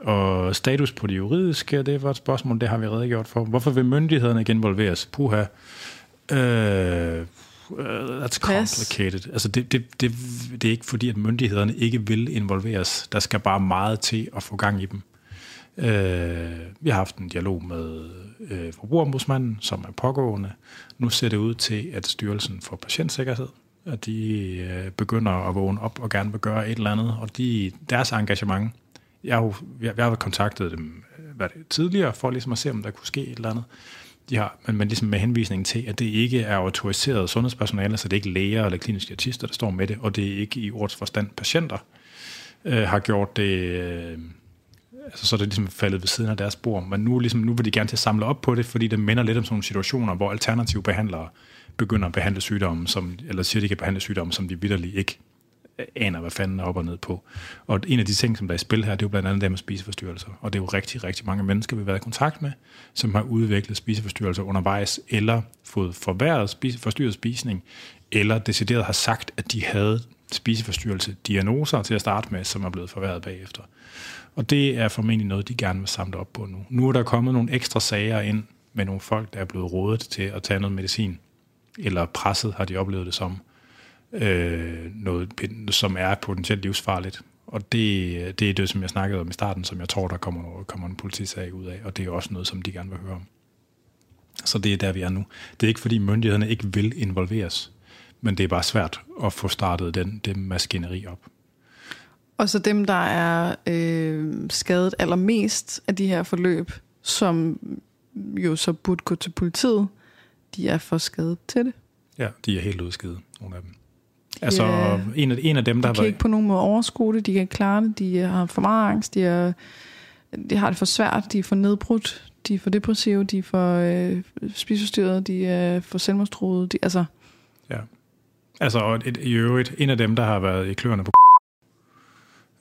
Og status på det juridiske, det var et spørgsmål, det har vi redegjort for. Hvorfor vil myndighederne ikke involveres? Puha. Øh, that's complicated. Altså det, det, det, det er ikke fordi, at myndighederne ikke vil involveres. Der skal bare meget til at få gang i dem. Øh, vi har haft en dialog med øh, forbrugerombudsmanden, som er pågående. Nu ser det ud til, at Styrelsen for Patientsikkerhed, at de øh, begynder at vågne op og gerne vil gøre et eller andet, og de, deres engagement, jeg har, jeg, jeg har kontaktet dem øh, hvad det, tidligere, for ligesom at se, om der kunne ske et eller andet. De har, men, men ligesom med henvisning til, at det ikke er autoriseret sundhedspersonale, så det er ikke læger eller kliniske artister, der står med det, og det er ikke i ords forstand patienter, øh, har gjort det... Øh, altså, så er det ligesom faldet ved siden af deres bord. Men nu, ligesom, nu vil de gerne til at samle op på det, fordi det minder lidt om sådan nogle situationer, hvor alternative behandlere begynder at behandle sygdomme, som, eller siger, de kan behandle sygdomme, som de vidderligt ikke aner, hvad fanden er op og ned på. Og en af de ting, som der er i spil her, det er jo blandt andet det med spiseforstyrrelser. Og det er jo rigtig, rigtig mange mennesker, vi har været i kontakt med, som har udviklet spiseforstyrrelser undervejs, eller fået forværret spise, forstyrret spisning, eller decideret har sagt, at de havde spiseforstyrrelse diagnoser til at starte med, som er blevet forværret bagefter. Og det er formentlig noget, de gerne vil samle op på nu. Nu er der kommet nogle ekstra sager ind med nogle folk, der er blevet rådet til at tage noget medicin, eller presset har de oplevet det som, øh, noget, som er potentielt livsfarligt. Og det, det er det, som jeg snakkede om i starten, som jeg tror, der kommer, noget, kommer en politisag ud af, og det er også noget, som de gerne vil høre om. Så det er der, vi er nu. Det er ikke, fordi myndighederne ikke vil involveres, men det er bare svært at få startet den, den maskineri op. Og så dem, der er øh, skadet allermest af de her forløb, som jo så burde gå til politiet, de er for skadet til det. Ja, de er helt udskidet, nogle af dem. Altså Ja. en, af, en af dem, der De har kan været... ikke på nogen måde overskue det, de kan ikke klare det, de har for meget angst, de, er, de har det for svært, de er for nedbrudt, de er for depressive, de er for øh, spiseforstyrrede, de er for selvmordstruede. De, altså, Ja. Altså, og et, i øvrigt, en af dem, der har været i kløerne på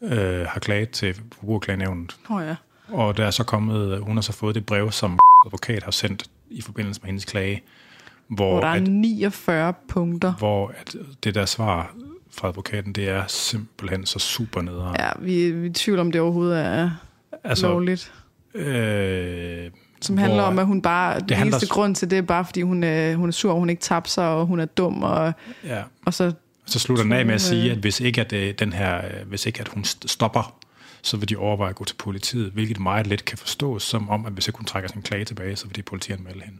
øh, har klaget til Forbrugerklagenævnet. oh ja. Og der er så kommet, hun har så fået det brev, som advokat har sendt i forbindelse med hendes klage, hvor, Hvor der er at, 49 punkter. hvor at det der svar fra advokaten, det er simpelthen så super nederen. Ja, vi, vi er i tvivl om, det overhovedet er altså, lovligt. øh, Som handler om, at hun bare... Det den handler- eneste grund til det er bare, fordi hun er, hun er sur, og hun ikke tabte sig, og hun er dum, og, ja, og så... Så slutter den af med at sige, at hvis ikke, at, øh, den her, øh, hvis ikke at hun st- stopper, så vil de overveje at gå til politiet, hvilket meget let kan forstås som om, at hvis ikke hun trækker sin klage tilbage, så vil de politianmelde hende.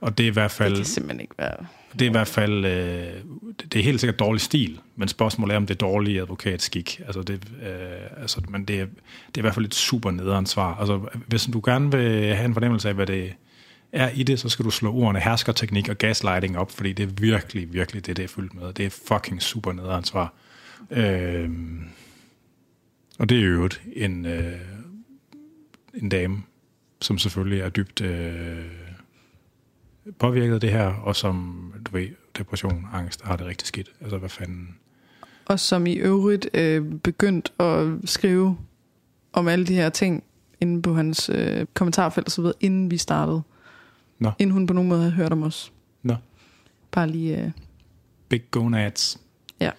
Og det er i hvert Det fald, kan simpelthen ikke være... det er i hvert fald, øh, det er helt sikkert dårlig stil, men spørgsmålet er, om det er dårlig advokatskik. Altså det, øh, altså, men det er, det er i hvert fald et super nederen svar. Altså, hvis du gerne vil have en fornemmelse af, hvad det er i det, så skal du slå ordene herskerteknik og gaslighting op, fordi det er virkelig, virkelig det, det er fyldt med. Det er fucking super nederansvar. Øh, og det er jo en, øh, en dame, som selvfølgelig er dybt øh, påvirket af det her, og som, du ved, depression, angst, har det rigtig skidt. Altså, hvad fanden... Og som i øvrigt øh, begyndt at skrive om alle de her ting inde på hans øh, kommentarfelt og så videre, inden vi startede. Nå. Inden hun på nogen måde havde hørt om os. Nå. Bare lige... Øh, Big gonads. Ja.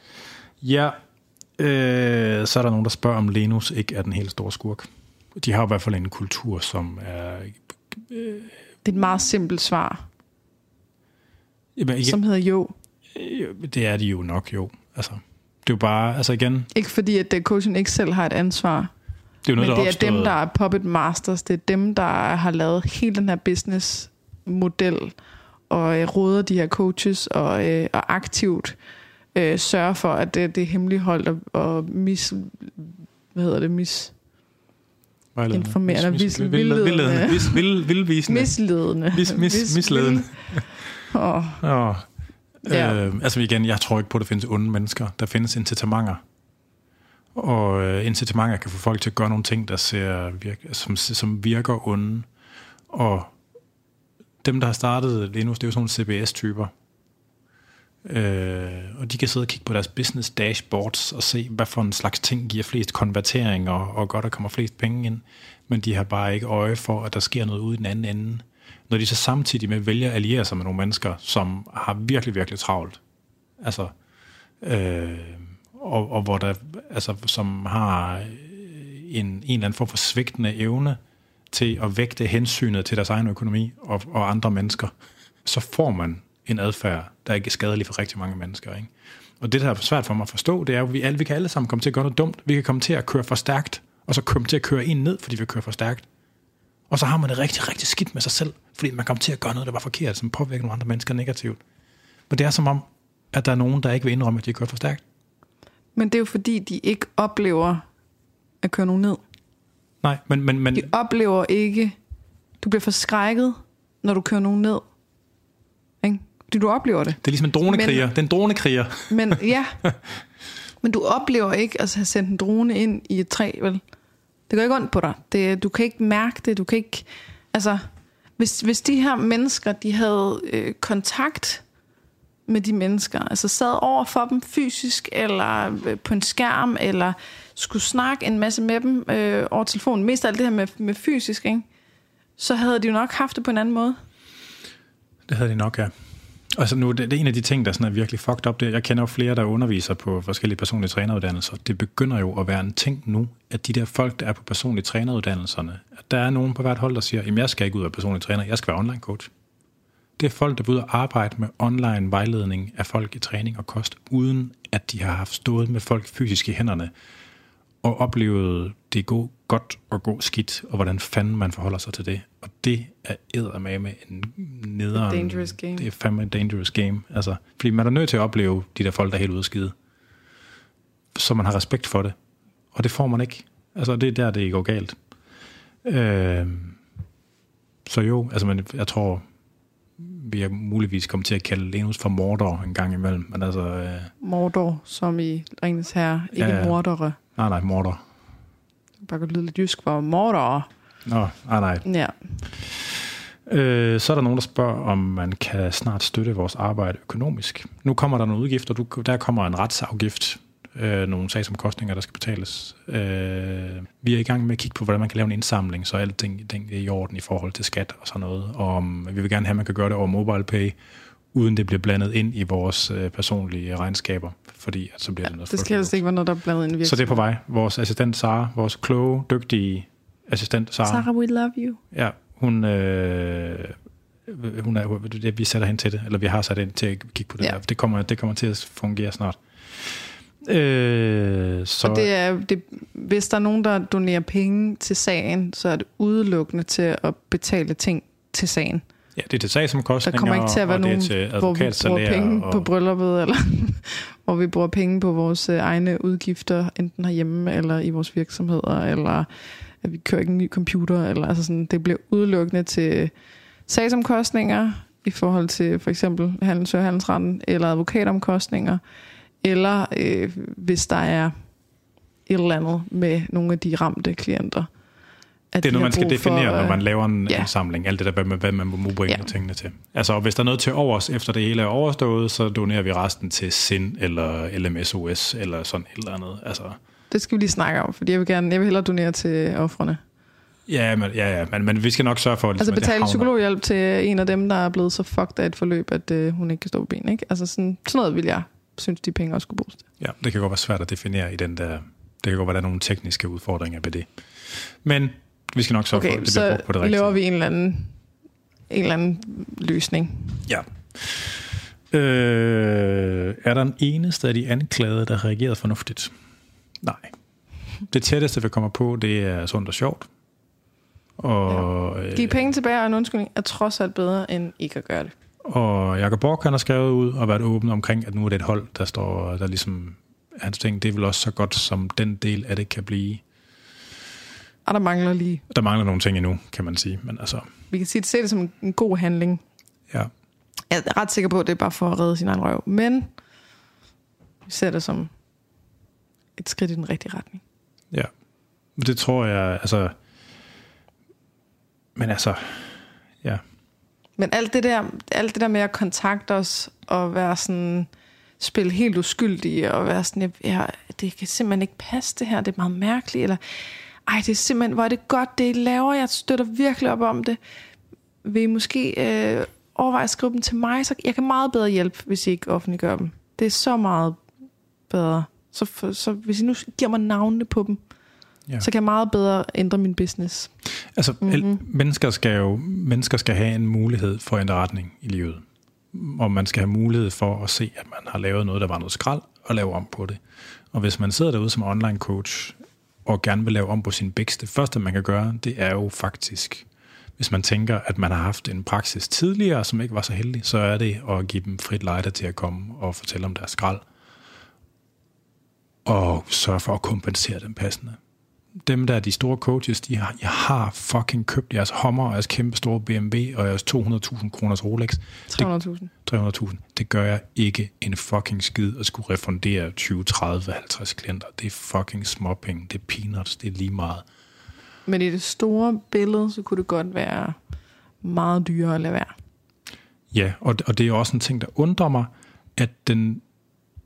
Ja, øh, så er der nogen, der spørger, om Lenus ikke er den helt store skurk. De har i hvert fald en kultur, som er... det er et meget simpelt svar, Jamen, ikke, som hedder jo. det er de jo nok, jo. Altså, det er jo bare... Altså igen, Ikke fordi, at øh, coachen ikke selv har et ansvar, det er jo noget, men der det er opstået, dem, der er puppet masters. Det er dem, der har lavet hele den her business-model og øh, råder de her coaches og, øh, og aktivt øh, sørger for, at det, det er hemmeligholdt og, og mis... Hvad hedder det? Mis... Informerende, Mis- mis- vildledende. Vis- vild- Vildvisende. Misledende. Mis- mis- misledende. Åh, Ja. Ja. Øh, altså igen, jeg tror ikke på, at der findes onde mennesker. Der findes incitamenter. Og øh, incitamenter kan få folk til at gøre nogle ting, der ser virke, som, som virker onde. Og dem, der har startet Linus, det er jo sådan nogle CBS-typer. Øh, og de kan sidde og kigge på deres business dashboards og se, hvad for en slags ting giver flest konvertering og, og godt, der kommer flest penge ind. Men de har bare ikke øje for, at der sker noget ude i den anden ende. Når de så samtidig med vælger at alliere sig med nogle mennesker, som har virkelig, virkelig travlt. Altså, øh, og, og hvor der, altså, som har en, en eller anden form for svigtende evne til at vægte hensynet til deres egen økonomi og, og andre mennesker, så får man en adfærd, der ikke er skadelig for rigtig mange mennesker. Ikke? Og det, der er svært for mig at forstå, det er at vi, alle, vi kan alle sammen komme til at gøre noget dumt. Vi kan komme til at køre for stærkt, og så komme til at køre en ned, fordi vi kører for stærkt. Og så har man det rigtig, rigtig skidt med sig selv, fordi man kommer til at gøre noget, der var forkert, som påvirker nogle andre mennesker negativt. Men det er som om, at der er nogen, der ikke vil indrømme, at de kører for stærkt. Men det er jo fordi, de ikke oplever at køre nogen ned. Nej, men, men, men De oplever ikke... Du bliver forskrækket, når du kører nogen ned. Ikke? Fordi du oplever det. det er ligesom en dronekriger. Men- Det er en dronekriger. Men ja, men du oplever ikke at have sendt en drone ind i et træ, vel? Det går ikke ondt på dig. Det, du kan ikke mærke det. Du kan ikke... Altså, hvis, hvis de her mennesker, de havde øh, kontakt med de mennesker, altså sad over for dem fysisk, eller øh, på en skærm, eller skulle snakke en masse med dem øh, over telefonen, mest af alt det her med, med fysisk, ikke? så havde de jo nok haft det på en anden måde. Det havde de nok, ja. så nu, det, det er en af de ting, der sådan er virkelig fucked up. Det, jeg kender jo flere, der underviser på forskellige personlige træneruddannelser. Det begynder jo at være en ting nu, at de der folk, der er på personlige træneruddannelserne, at der er nogen på hvert hold, der siger, at jeg skal ikke ud af personlig træner, jeg skal være online coach. Det er folk, der vil ud og arbejde med online vejledning af folk i træning og kost, uden at de har haft stået med folk fysisk i hænderne, og oplevet det gå godt og gå skidt, og hvordan fanden man forholder sig til det. Og det er eddermame med en nederen... A dangerous game. Det er fandme en dangerous game. Altså, fordi man er nødt til at opleve de der folk, der er helt ude af skide. Så man har respekt for det. Og det får man ikke. Altså, det er der, det går galt. Øh, så jo, altså, men jeg tror, vi er muligvis kommet til at kalde Lenus for Mordor en gang imellem. Men altså, øh, Mordor, som i Ringens Herre. Ikke ja. mordere. Nej, nej, Mordor. Bare godt lyde lidt jysk for Mordor. Nå, nej, nej. Ja. Øh, så er der nogen, der spørger, om man kan snart støtte vores arbejde økonomisk. Nu kommer der nogle udgifter. Du, der kommer en retsafgift. Øh, nogle sagsomkostninger, der skal betales. Øh, vi er i gang med at kigge på, hvordan man kan lave en indsamling, så alting ting er i orden i forhold til skat og sådan noget. Og om, vi vil gerne have, at man kan gøre det over MobilePay, uden det bliver blandet ind i vores øh, personlige regnskaber, fordi at så bliver det noget Det skal helst ikke være noget, der er blandet ind i Så det er på vej. Vores assistent Sara, vores kloge, dygtige assistent Sara, Sarah, we love you. Ja, hun, øh, hun er, vi sætter hende til det, eller vi har sat hende til at kigge på det Ja. ja. der. Det kommer, det kommer til at fungere snart. Øh, så Og det er, det, hvis der er nogen, der donerer penge til sagen, så er det udelukkende til at betale ting til sagen. Ja, det er til sagsomkostninger, Der kommer ikke til at være nogen, hvor vi bruger penge og, på brylluppet, eller hvor vi bruger penge på vores øh, egne udgifter, enten herhjemme eller i vores virksomheder, eller at vi kører ikke en ny computer, eller altså sådan, det bliver udelukkende til sagsomkostninger i forhold til for eksempel handels- og handelsretten, eller advokatomkostninger, eller øh, hvis der er et eller andet med nogle af de ramte klienter. At det er noget, man skal definere, for, når man laver en ja. ja. indsamling. Alt det der, hvad, hvad man må bringe Ja. tingene til. Altså, og hvis der er noget til overs, efter det hele er overstået, så donerer vi resten til SIN eller LMSOS eller sådan et eller andet. Altså, Det skal vi lige snakke om, fordi jeg vil gerne, jeg vil hellere donere til offrene. ja, men, ja, ja men, men vi skal nok sørge for, Altså at det betale psykologhjælp til en af dem, der er blevet så fucked af et forløb, at øh, hun ikke kan stå på ben. Ikke? Altså sådan, sådan noget vil jeg synes, de penge også skulle bruges til. Ja, det kan godt være svært at definere i den der... Det kan godt være, der er nogle tekniske udfordringer ved det. Men vi skal nok sørge for, Okay, at det bliver så brugt på det rigtige. laver vi en eller anden, en eller anden løsning. Ja. Øh, er der en eneste af de anklagede, der har reageret fornuftigt? Nej. Det tætteste, vi kommer på, det er sundt og sjovt. Og, ja. Giv penge tilbage og en undskyldning er trods alt bedre, end ikke at gøre det. og Jacob Borg, han har skrevet ud og været åben omkring, at nu er det et hold, der står, der ligesom, hans ting, det er vel også så godt, som den del af det kan blive. Og der mangler lige. Der mangler nogle ting endnu, kan man sige, men altså, Vi kan sige, se det som en- god handling. ja. Jeg er ret sikker på, at det er bare for at redde sin egen røv. Men vi ser det som et skridt i den rigtige retning. Ja, det tror jeg, altså... Men altså, ja. Men alt det der, alt det der med at kontakte os og være sådan, spille helt uskyldig og være sådan, ja, det kan simpelthen ikke passe det her, det er meget mærkeligt, eller ej, det er simpelthen, hvor er det godt, det I laver, jeg støtter virkelig op om det. Vil I måske øh, overveje at skrive dem til mig, så jeg kan meget bedre hjælpe, hvis I ikke offentliggør dem. Det er så meget bedre. Så, for, så hvis I nu giver mig navnene på dem, Ja. så kan jeg meget bedre ændre min business. Altså, mm-hmm. mennesker skal jo mennesker skal have en mulighed for at ændre retning i livet. Og man skal have mulighed for at se, at man har lavet noget, der var noget skrald, og lave om på det. Og hvis man sidder derude som online coach, og gerne vil lave om på sin bækst, det første, man kan gøre, det er jo faktisk, hvis man tænker, at man har haft en praksis tidligere, som ikke var så heldig, så er det at give dem frit lejde til at komme og fortælle om deres skrald. Og sørge for at kompensere dem passende dem der, de store coaches, de har, jeg har fucking købt jeres Hummer, og jeres kæmpe store BMW, og jeres 200.000 kroners Rolex. 300.000. 300.000. Det gør jeg ikke en fucking skid at skulle refundere 20, 30, 50 klienter. Det er fucking småpenge. Det er peanuts. Det er lige meget. Men i det store billede, så kunne det godt være meget dyrere at lade være. Ja, og, og det er også en ting, der undrer mig, at den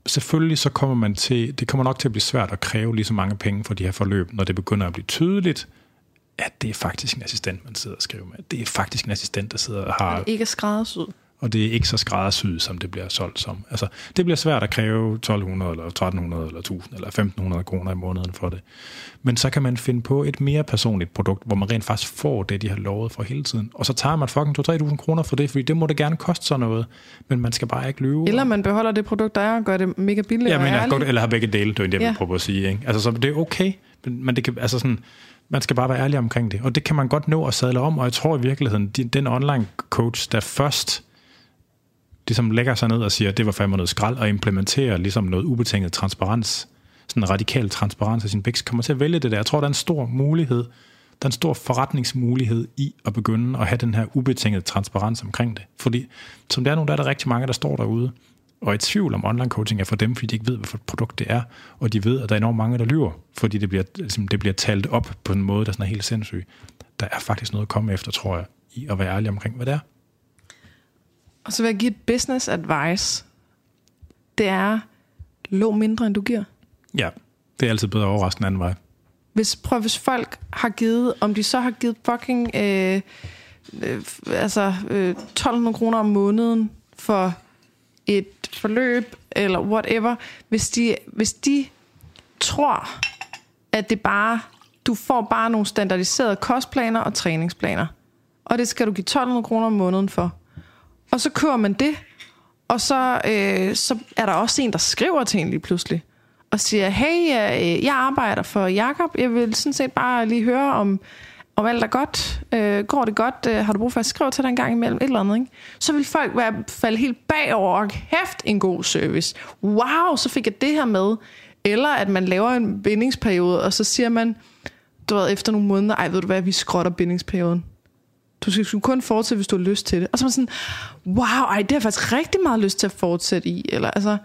selvfølgelig så kommer man til, det kommer nok til at blive svært at kræve lige så mange penge for de her forløb, når det begynder at blive tydeligt, at det er faktisk en assistent, man sidder og skriver med. Det er faktisk en assistent, der sidder og har Ikke er skræddersyet og det er ikke så skræddersyet, som det bliver solgt som. Altså, det bliver svært at kræve 1200 eller 1300 eller 1000 eller 1500 kroner i måneden for det. Men så kan man finde på et mere personligt produkt, hvor man rent faktisk får det, de har lovet for hele tiden. Og så tager man fucking 2-3.000 kroner for det, fordi det må det gerne koste sådan noget. Men man skal bare ikke lyve. Eller man beholder det produkt, der er, og gør det mega billigt Ja, og men jeg ærligt. godt, eller har begge dele, det er det, jeg Ja. vil prøve at sige. Ikke? Altså, så det er okay, men, det kan, altså sådan, man skal bare være ærlig omkring det. Og det kan man godt nå at sadle om, og jeg tror i virkeligheden, de- den online coach, der først ligesom lægger sig ned og siger, at det var fandme noget skrald, og implementerer ligesom noget ubetinget transparens, sådan en radikal transparens af sin vækst, kommer til at vælge det der. Jeg tror, der er en stor mulighed der er en stor forretningsmulighed i at begynde at have den her ubetingede transparens omkring det. Fordi som det er nu, der er der rigtig mange, der står derude, og er i tvivl om online coaching er for dem, fordi de ikke ved, hvad for et produkt det er, og de ved, at der er enormt mange, der lyver, fordi det bliver, ligesom, det bliver talt op på en måde, der sådan er helt sindssyg. Der er faktisk noget at komme efter, tror jeg, i at være ærlig omkring, hvad det er. Og så vil jeg give et business advice. Det er, lov mindre, end du giver. Ja, det er altid bedre at overraske den anden vej. Hvis, prøv, hvis folk har givet, om de så har givet fucking øh, øh, altså, øh, 1200 kroner om måneden for et forløb, eller whatever, hvis de, hvis de tror, at det bare, du får bare nogle standardiserede kostplaner og træningsplaner, og det skal du give 1200 kroner om måneden for. Og så kører man det, og så, øh, så er der også en, der skriver til en lige pludselig, og siger, hey, jeg, jeg arbejder for Jakob. jeg vil sådan set bare lige høre, om, om alt er godt, øh, går det godt, øh, har du brug for at skrive til dig en gang imellem, et eller andet, ikke? Så vil folk være, falde helt bagover, og hæft en god service. Wow, så fik jeg det her med. Eller at man laver en bindingsperiode, og så siger man, du ved, efter nogle måneder, ej, ved du hvad, vi skrotter bindingsperioden. Du skal kun fortsætte, hvis du har lyst til det. Og så er man sådan, wow, ej, det har jeg faktisk rigtig meget lyst til at fortsætte i. Eller altså,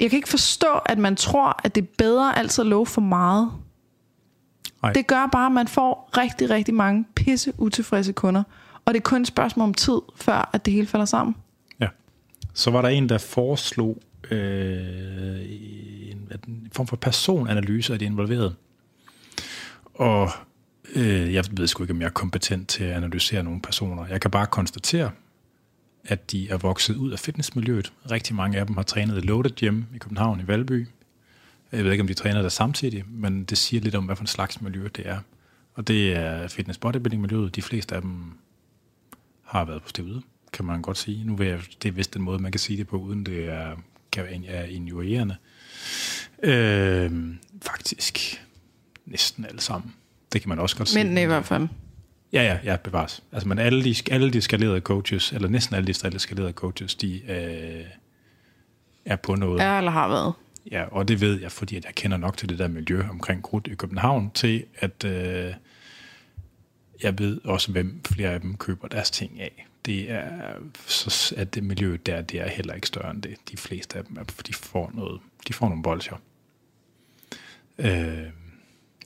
jeg kan ikke forstå, at man tror, at det er bedre altid at love for meget. Ej. Det gør bare, at man får rigtig, rigtig mange pisse utilfredse kunder. Og det er kun et spørgsmål om tid, før at det hele falder sammen. Ja. Så var der en, der foreslog øh, en, en form for personanalyse af de involverede. Og øh, jeg ved sgu ikke, om jeg er kompetent til at analysere nogle personer. Jeg kan bare konstatere, at de er vokset ud af fitnessmiljøet. Rigtig mange af dem har trænet i Loaded Gym i København i Valby. Jeg ved ikke, om de træner der samtidig, men det siger lidt om, hvad for en slags miljø det er. Og det er fitness bodybuilding miljøet. De fleste af dem har været på stedet, kan man godt sige. Nu vil jeg, det er vist den måde, man kan sige det på, uden det er, kan være injurierende. Øh, faktisk næsten alle sammen. Det kan man også godt sige. Men i hvert fald. Ja, ja, ja, bevares. Altså, men alle de, alle de skalerede coaches, eller næsten alle de skalerede coaches, de øh, er på noget. Ja, eller har været. Ja, og det ved jeg, fordi at jeg kender nok til det der miljø omkring Grut i København, til at øh, jeg ved også, hvem flere af dem køber deres ting af. Det er, så at det miljø der, det er heller ikke større end det. De fleste af dem, er, de får noget, de får nogle bolcher. Øh,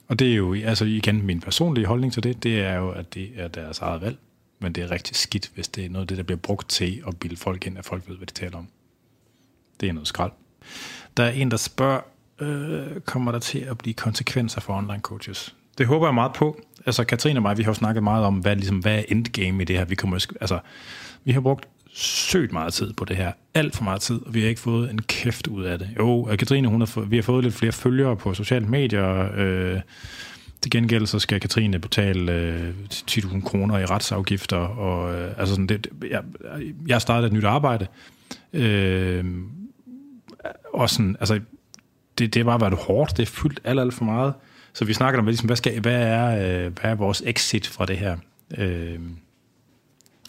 og det er jo, altså igen, min personlige holdning til det, det er jo, at det er deres eget valg. Men det er rigtig skidt, hvis det er noget af det, der bliver brugt til at bilde folk ind, at folk ved, hvad de taler om. Det er noget skrald. Der er en, der spørger, øh, kommer der til at blive konsekvenser for online coaches? Det håber jeg meget på. Altså Katrine og mig, vi har jo snakket meget om, hvad, ligesom, hvad er endgame i det her. Vi, kommer, altså, vi har brugt sygt meget tid på det her. Alt for meget tid, og vi har ikke fået en kæft ud af det. Jo, Katrine, hun har få, vi har fået lidt flere følgere på sociale medier. Øh, til gengæld så skal Katrine betale øh, 10.000 kroner i retsafgifter. Og, øh, altså sådan, det, jeg, jeg startede et nyt arbejde. Øh, og sådan, altså, det, det har bare været hårdt. Det er fyldt alt, alt for meget. Så vi snakker om, ligesom, hvad, skal, hvad, er, øh, hvad er vores exit fra det her? Øh,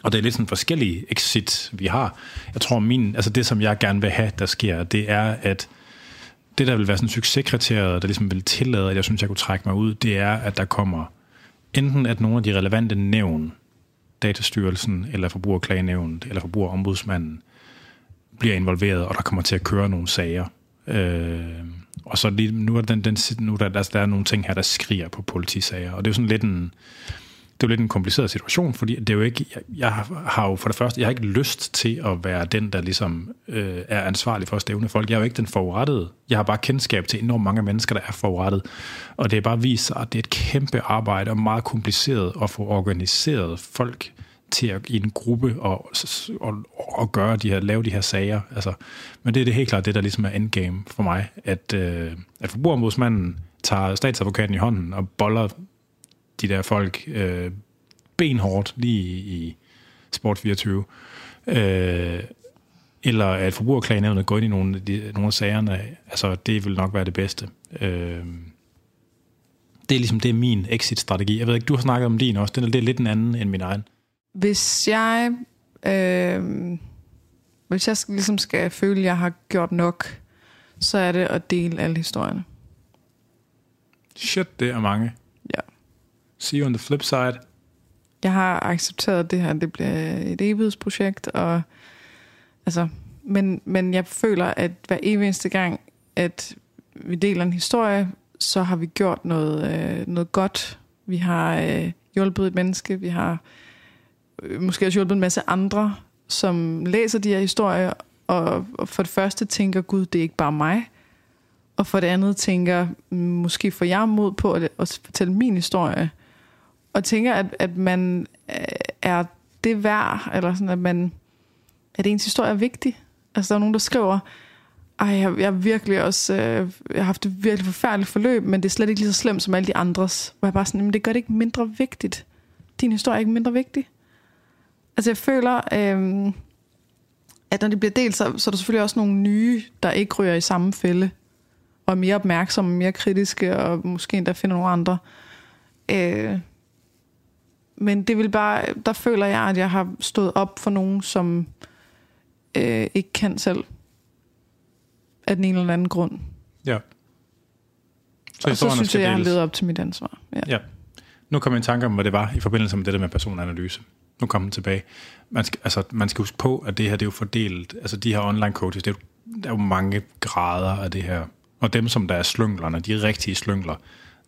og det er lidt sådan forskellige exit, vi har. Jeg tror, min, altså det, som jeg gerne vil have, der sker, det er, at det, der vil være sådan succeskriteriet, der ligesom vil tillade, at jeg synes, jeg kunne trække mig ud, det er, at der kommer enten at nogle af de relevante nævn, Datastyrelsen, eller Forbrugerklagenævnet, eller Forbrugerombudsmanden, bliver involveret, og der kommer til at køre nogle sager. Øh, og så lige, nu er, den, den, nu der, der, der er nogle ting her, der skriger på politisager, og det er jo sådan lidt en, det er jo lidt en kompliceret situation, fordi det er jo ikke, jeg, jeg har jo for det første, jeg har ikke lyst til at være den, der ligesom øh, er ansvarlig for at stævne folk. Jeg er jo ikke den forurettede. Jeg har bare kendskab til enormt mange mennesker, der er forurettet. Og det er bare vist sig, at det er et kæmpe arbejde og meget kompliceret at få organiseret folk til at, i en gruppe og, og, og gøre de her, lave de her sager. Altså, men det er det helt klart det, der ligesom er endgame for mig, at, øh, at forbrugerombudsmanden tager statsadvokaten i hånden og boller de der folk øh, benhårdt lige i, Sport 24. Øh, eller at forbrugerklagenævnet går ind i nogle af, de, nogle af sagerne. Altså, det vil nok være det bedste. Øh, det er ligesom det er min exit-strategi. Jeg ved ikke, du har snakket om din også. Den er, det er lidt en anden end min egen. Hvis jeg, øh, hvis jeg ligesom skal føle, at jeg har gjort nok, så er det at dele alle historierne. Shit, det er mange. See you on the flip side. Jeg har accepteret det her, det bliver et evighedsprojekt, og altså, men, men jeg føler, at hver eneste gang, at vi deler en historie, så har vi gjort noget, øh, noget godt. Vi har øh, hjulpet et menneske, vi har øh, måske også hjulpet en masse andre, som læser de her historier, og, og for det første tænker, Gud, det er ikke bare mig. Og for det andet tænker, måske får jeg mod på at, at fortælle min historie. Og tænker, at, at man øh, er det værd, eller sådan, at man, at ens historie er vigtig. Altså, der er nogen, der skriver, ej, jeg, jeg virkelig også, øh, jeg har haft et virkelig forfærdeligt forløb, men det er slet ikke lige så slemt som alle de andres. Hvor jeg bare sådan, men det gør det ikke mindre vigtigt. Din historie er ikke mindre vigtig. Altså, jeg føler, øh, at når det bliver delt, så, så er der selvfølgelig også nogle nye, der ikke ryger i samme fælde, og er mere opmærksomme, mere kritiske, og måske endda finder nogle andre. Øh, men det vil bare, der føler jeg, at jeg har stået op for nogen, som øh, ikke kan selv af den ene eller anden grund. Ja. Så og så synes jeg, jeg har levet op til mit ansvar. Ja. ja. Nu kommer jeg i tanke om, hvad det var i forbindelse med det der med personanalyse. Nu kommer den tilbage. Man skal, altså, man skal huske på, at det her det er jo fordelt. Altså de her online coaches, det er jo, der er jo mange grader af det her. Og dem, som der er slynglerne, de rigtige slyngler,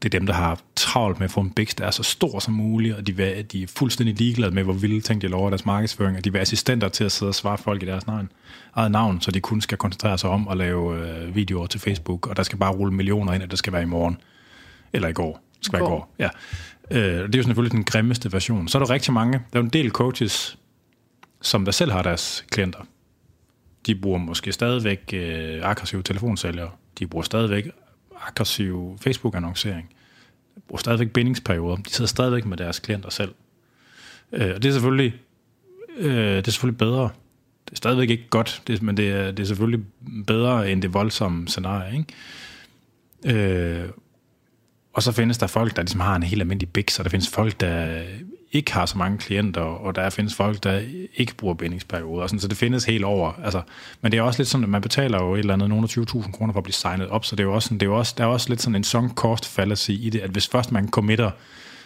det er dem, der har travlt med at få en bækst, der er så stor som muligt, og de, vil, de er fuldstændig ligeglade med, hvor vilde ting de lover deres markedsføring, og de vil assistenter til at sidde og svare folk i deres navn, eget navn, så de kun skal koncentrere sig om at lave øh, videoer til Facebook, og der skal bare rulle millioner ind, at det skal være i morgen, eller i går. Det skal være i går, ja. Øh, det er jo selvfølgelig den grimmeste version. Så er der rigtig mange, der er en del coaches, som der selv har deres klienter. De bruger måske stadigvæk øh, aggressive telefonsælgere. De bruger stadigvæk aggressiv Facebook-annoncering. De bruger stadigvæk bindingsperioder. De sidder stadigvæk med deres klienter selv. Øh, og det er selvfølgelig, øh, det er selvfølgelig bedre. Det er stadigvæk ikke godt, det, men det er, det er selvfølgelig bedre end det voldsomme scenarie. Ikke? Øh, og så findes der folk, der ligesom har en helt almindelig big, så der findes folk, der ikke har så mange klienter, og der findes folk, der ikke bruger bindingsperioder, sådan, så det findes helt over. Altså, men det er også lidt sådan, at man betaler jo et eller andet nogle 20.000 kroner for at blive signet op, så det er jo også, sådan, det er jo også, der er også lidt sådan en sunk cost fallacy i det, at hvis først man committer,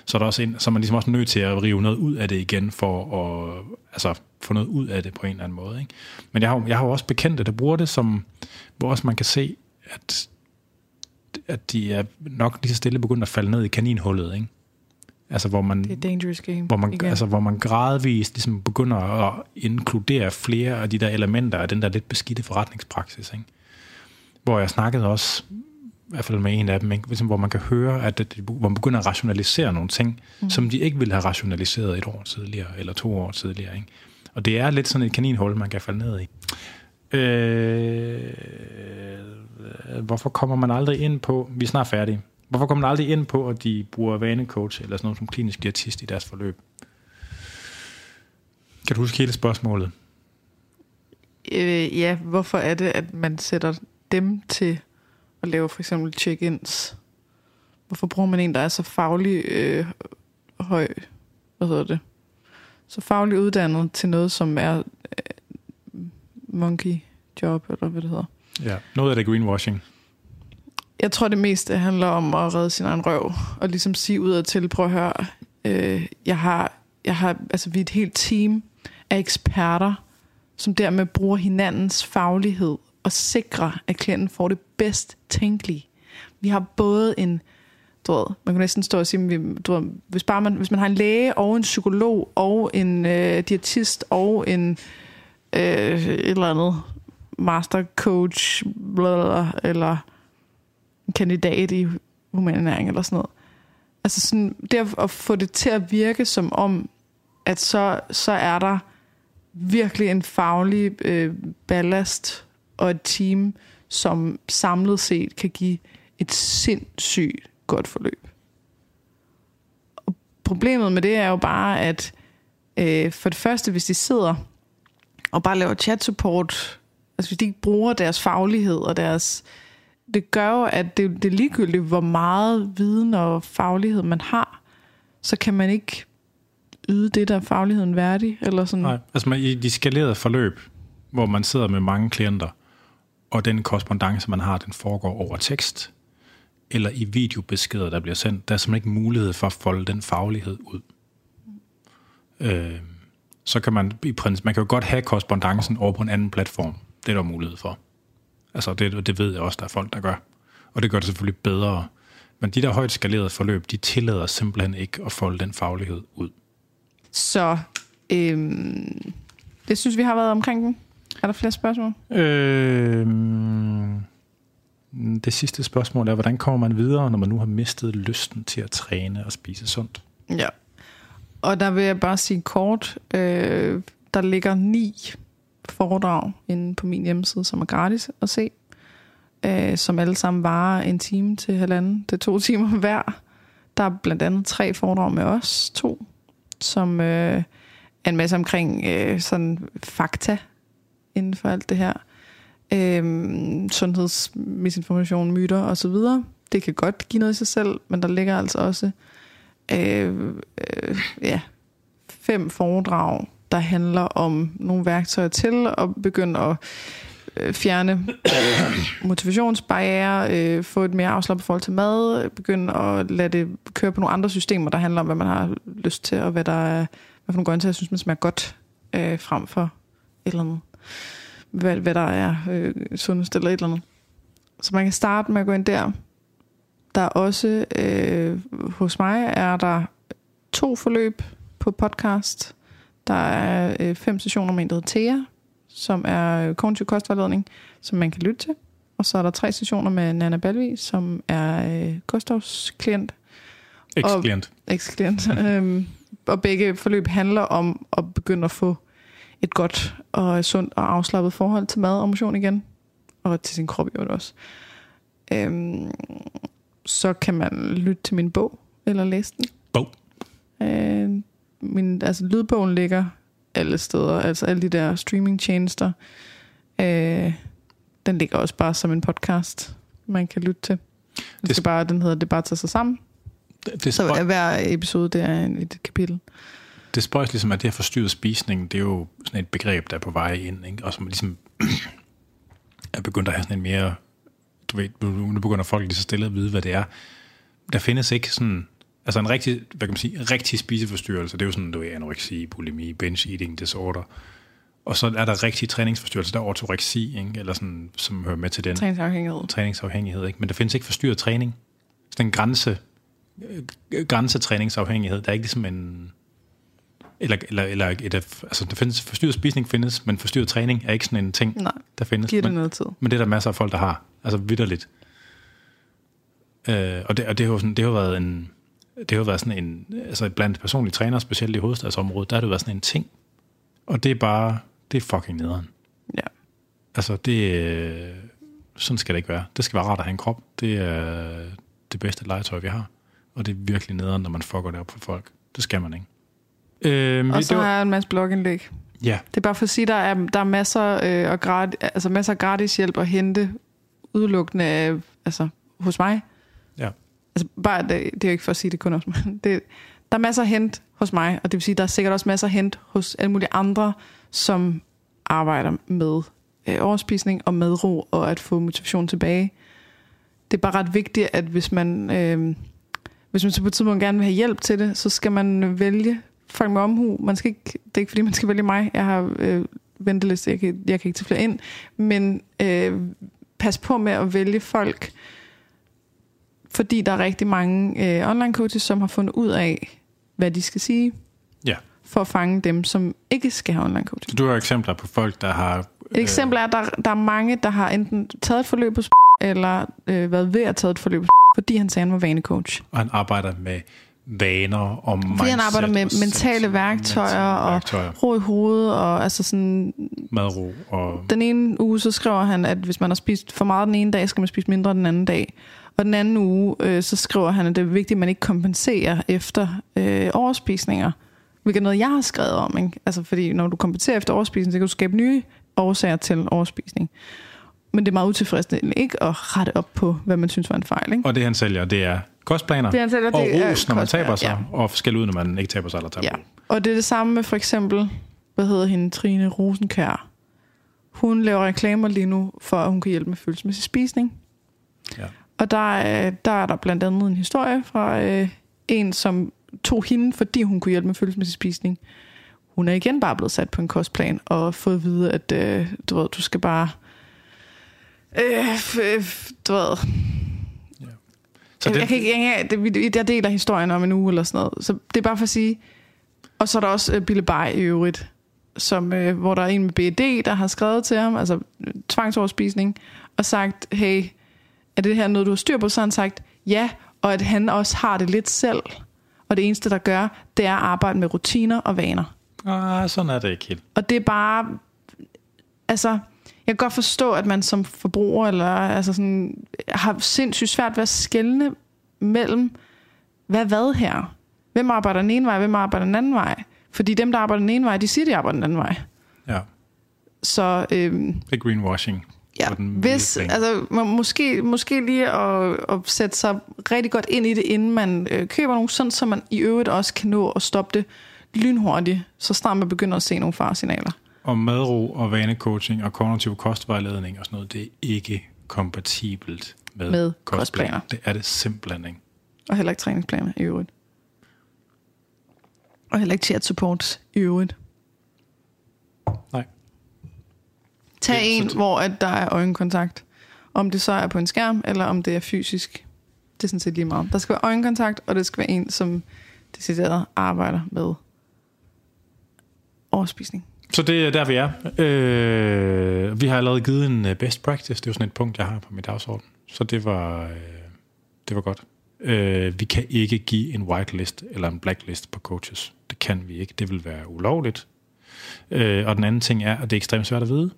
så er, der også en, så er man ligesom også nødt til at rive noget ud af det igen, for at altså, få noget ud af det på en eller anden måde. Ikke? Men jeg har, jeg har jo også bekendte, der bruger det, som, hvor også man kan se, at, at de er nok lige så stille begyndt at falde ned i kaninhullet, ikke? Altså, hvor man, det er dangerous game. Hvor man, altså, hvor man gradvist ligesom begynder at inkludere flere af de der elementer af den der lidt beskidte forretningspraksis. Ikke? Hvor jeg snakkede også, i hvert fald med en af dem, ikke? Ligesom, hvor man kan høre, at det, hvor man begynder at rationalisere nogle ting, mm. som de ikke ville have rationaliseret et år tidligere, eller to år tidligere. Ikke? Og det er lidt sådan et kaninhul, man kan falde ned i. Øh, hvorfor kommer man aldrig ind på, vi er snart færdige, Hvorfor kommer man aldrig ind på, at de bruger vanecoach eller sådan noget som klinisk diætist i deres forløb? Kan du huske hele spørgsmålet? Øh, ja, hvorfor er det, at man sætter dem til at lave for eksempel check-ins? Hvorfor bruger man en, der er så faglig øh, høj, hvad hedder det, så faglig uddannet til noget, som er øh, monkey job, eller hvad det hedder? Ja, noget af det greenwashing. Jeg tror, det meste handler om at redde sin egen røv, og ligesom sige ud og til, prøv at høre, øh, jeg har, jeg har, altså vi er et helt team af eksperter, som dermed bruger hinandens faglighed og sikrer, at klienten får det bedst tænkelige. Vi har både en, du ved, man kan næsten stå og sige, du ved, hvis, bare man, hvis man har en læge og en psykolog og en øh, diætist og en øh, et eller andet master coach, bla, eller kandidat i humanernæring eller sådan noget. Altså sådan, det at få det til at virke som om, at så, så er der virkelig en faglig øh, ballast og et team, som samlet set kan give et sindssygt godt forløb. Og problemet med det er jo bare, at øh, for det første, hvis de sidder og bare laver chat support, altså hvis de ikke bruger deres faglighed og deres det gør jo, at det, det er ligegyldigt, hvor meget viden og faglighed man har, så kan man ikke yde det, der er fagligheden værdig. Eller sådan. Nej, altså man, i de skalerede forløb, hvor man sidder med mange klienter, og den korrespondence, man har, den foregår over tekst, eller i videobeskeder, der bliver sendt. Der er simpelthen ikke mulighed for at folde den faglighed ud. Øh, så kan man i princippet, man kan jo godt have korrespondancen over på en anden platform. Det er der mulighed for. Altså det, det ved jeg også, der er folk, der gør. Og det gør det selvfølgelig bedre. Men de der højt skalerede forløb, de tillader simpelthen ikke at folde den faglighed ud. Så øhm, det synes vi har været omkring den. Er der flere spørgsmål? Øh, det sidste spørgsmål er, hvordan kommer man videre, når man nu har mistet lysten til at træne og spise sundt? Ja. Og der vil jeg bare sige kort, øh, der ligger ni foredrag inde på min hjemmeside, som er gratis at se, øh, som alle sammen varer en time til halvanden. Det er to timer hver. Der er blandt andet tre foredrag med os to, som øh, er en masse omkring øh, sådan fakta inden for alt det her. Øh, sundhedsmisinformation, myter osv. Det kan godt give noget i sig selv, men der ligger altså også øh, øh, ja, fem foredrag, der handler om nogle værktøjer til at begynde at øh, fjerne motivationsbarriere, øh, få et mere afslappet forhold til mad, begynde at lade det køre på nogle andre systemer, der handler om, hvad man har lyst til, og hvad der er, hvad for nogle grøntsager, jeg synes, man smager godt, øh, frem for et eller andet. Hvad, hvad der er øh, sundest eller et eller andet. Så man kan starte med at gå ind der. Der er også, øh, hos mig er der to forløb på podcast. Der er øh, fem sessioner med en, der hedder Thea, som er kognitiv kostvejledning, som man kan lytte til. Og så er der tre sessioner med Nana Balvi, som er øh, Gustavs klient. Eks-klient. Eks-klient. øhm, og begge forløb handler om at begynde at få et godt og sundt og afslappet forhold til mad og motion igen. Og til sin krop jo også. Øhm, så kan man lytte til min bog, eller læse den. Bog. Øh, min, altså lydbogen ligger alle steder, altså alle de der streamingtjenester. Øh, den ligger også bare som en podcast, man kan lytte til. Det skal bare, den hedder Det bare tager sig sammen. Det, det Så hver episode, det er et kapitel. det spøjs ligesom, at det her forstyrret spisning, det er jo sådan et begreb, der er på vej ind, ikke? og som ligesom er begyndt at have sådan en mere, du ved, nu nu begynder folk lige så stille at vide, hvad det er. Der findes ikke sådan, altså en rigtig, hvad kan man sige, rigtig spiseforstyrrelse, det er jo sådan, du ved, anoreksi, bulimi, binge eating disorder, og så er der rigtig træningsforstyrrelse, der er ortoreksi, ikke? eller sådan, som hører med til den Træningsafhængighed. træningsafhængighed, ikke? men der findes ikke forstyrret træning. Sådan en grænse, øh, grænsetræningsafhængighed, der er ikke ligesom en... Eller, eller, eller et, altså der findes, forstyrret spisning findes, men forstyrret træning er ikke sådan en ting, Nej, der findes. giver det Men, noget tid. men det er der masser af folk, der har. Altså vidderligt. Øh, og det, og det, har jo sådan, det har været en... Det har jo været sådan en... Altså blandt personlige trænere, specielt i hovedstadsområdet, der har det været sådan en ting. Og det er bare... Det er fucking nederen. Ja. Altså, det, øh, sådan skal det ikke være. Det skal være rart at have en krop. Det er det bedste legetøj, vi har. Og det er virkelig nederen, når man fucker det op for folk. Det skal man ikke. Øhm, Og så var- har jeg en masse blogindlæg. Ja, Det er bare for at sige, der er, der er masser, øh, og gratis, altså masser af gratis hjælp at hente udelukkende af, altså, hos mig. Altså, bare, det, det er jo ikke for at sige det kun også, men Det, der er masser at hente hos mig, og det vil sige, der er sikkert også masser at hente hos alle mulige andre, som arbejder med øh, overspisning og madro, og at få motivation tilbage. Det er bare ret vigtigt, at hvis man, øh, hvis man så på et tidspunkt gerne vil have hjælp til det, så skal man vælge folk med omhu. Man skal ikke, det er ikke fordi, man skal vælge mig. Jeg har øh, venteliste, jeg kan, jeg kan ikke tage flere ind. Men øh, pas på med at vælge folk, fordi der er rigtig mange øh, online coaches, som har fundet ud af, hvad de skal sige, ja. for at fange dem, som ikke skal have online coaching. Så du har eksempler på folk, der har... Et eksempel er, at der, der er mange, der har enten taget et forløb hos eller øh, været ved at tage et forløb hos fordi han sagde, at han var vanecoach. Og han arbejder med vaner og mindset. Fordi han arbejder med sind- mentale værktøjer mentale og værktøjer, ro i hovedet, og altså sådan, madro og... den ene uge, så skriver han, at hvis man har spist for meget den ene dag, skal man spise mindre den anden dag. Og den anden uge, øh, så skriver han, at det er vigtigt, at man ikke kompenserer efter øh, overspisninger. Hvilket er noget, jeg har skrevet om. Ikke? Altså, fordi når du kompenserer efter overspisning, så kan du skabe nye årsager til overspisning. Men det er meget utilfredsstillende ikke at rette op på, hvad man synes var en fejl. Ikke? Og det han sælger, det er kostplaner Det, han sælger, og det er ros, når man taber sig, ja. og skæld ud, når man ikke taber sig eller taber Ja, og det er det samme med for eksempel, hvad hedder hende, Trine Rosenkær. Hun laver reklamer lige nu, for at hun kan hjælpe med følelsesmæssig spisning. Og der, er- der er der blandt andet en historie fra øh, en, som tog hende, fordi hun kunne hjælpe med følelsesmæssig spisning. Hun er igen bare blevet sat på en kostplan og fået at vide, at øh, du, ved, du skal bare... Øh, f- du ved, Så jeg, det, jeg, kan ikke, jeg, jeg deler historien om en uge eller sådan noget. Så det er bare for at sige... Og så er der også uh, Bille Bay i øvrigt, som, uh, hvor der er en med BED, der har skrevet til ham, altså øh, tvangsoverspisning, og sagt, hey, er det her noget, du har styr på? Så har han sagt, ja, og at han også har det lidt selv. Og det eneste, der gør, det er at arbejde med rutiner og vaner. ah, sådan er det ikke helt. Og det er bare... Altså, jeg kan godt forstå, at man som forbruger eller, altså sådan, har sindssygt svært ved at skelne mellem, hvad hvad her? Hvem arbejder den ene vej, hvem arbejder den anden vej? Fordi dem, der arbejder den ene vej, de siger, de arbejder den anden vej. Ja, Så øhm, det er greenwashing. Ja, hvis, altså, må, måske, måske lige at, at sætte sig rigtig godt ind i det, inden man øh, køber nogle, sådan så man i øvrigt også kan nå at stoppe det lynhurtigt, så snart man begynder at se nogle faresignaler. Og madro og vanecoaching og kognitiv kostvejledning og sådan noget, det er ikke kompatibelt med, Med kostplaner. kostplaner. Det er det simpelthen ikke. Og heller ikke træningsplaner i øvrigt. Og heller ikke chat supports i øvrigt. Nej. Tag Det- så en, det- hvor at der er øjenkontakt. Om det så er på en skærm, eller om det er fysisk. Det er sådan set lige meget. Der skal være øjenkontakt, og det skal være en, som decideret arbejder med overspisning. Så det er der, vi er. Øh, vi har allerede givet en øh, best practice. Det er jo sådan et punkt, jeg har på mit dagsorden. Så det var, øh, det var godt. Øh, vi kan ikke give en whitelist eller en blacklist på coaches. Det kan vi ikke. Det vil være ulovligt. Øh, og den anden ting er, at det er ekstremt svært at vide.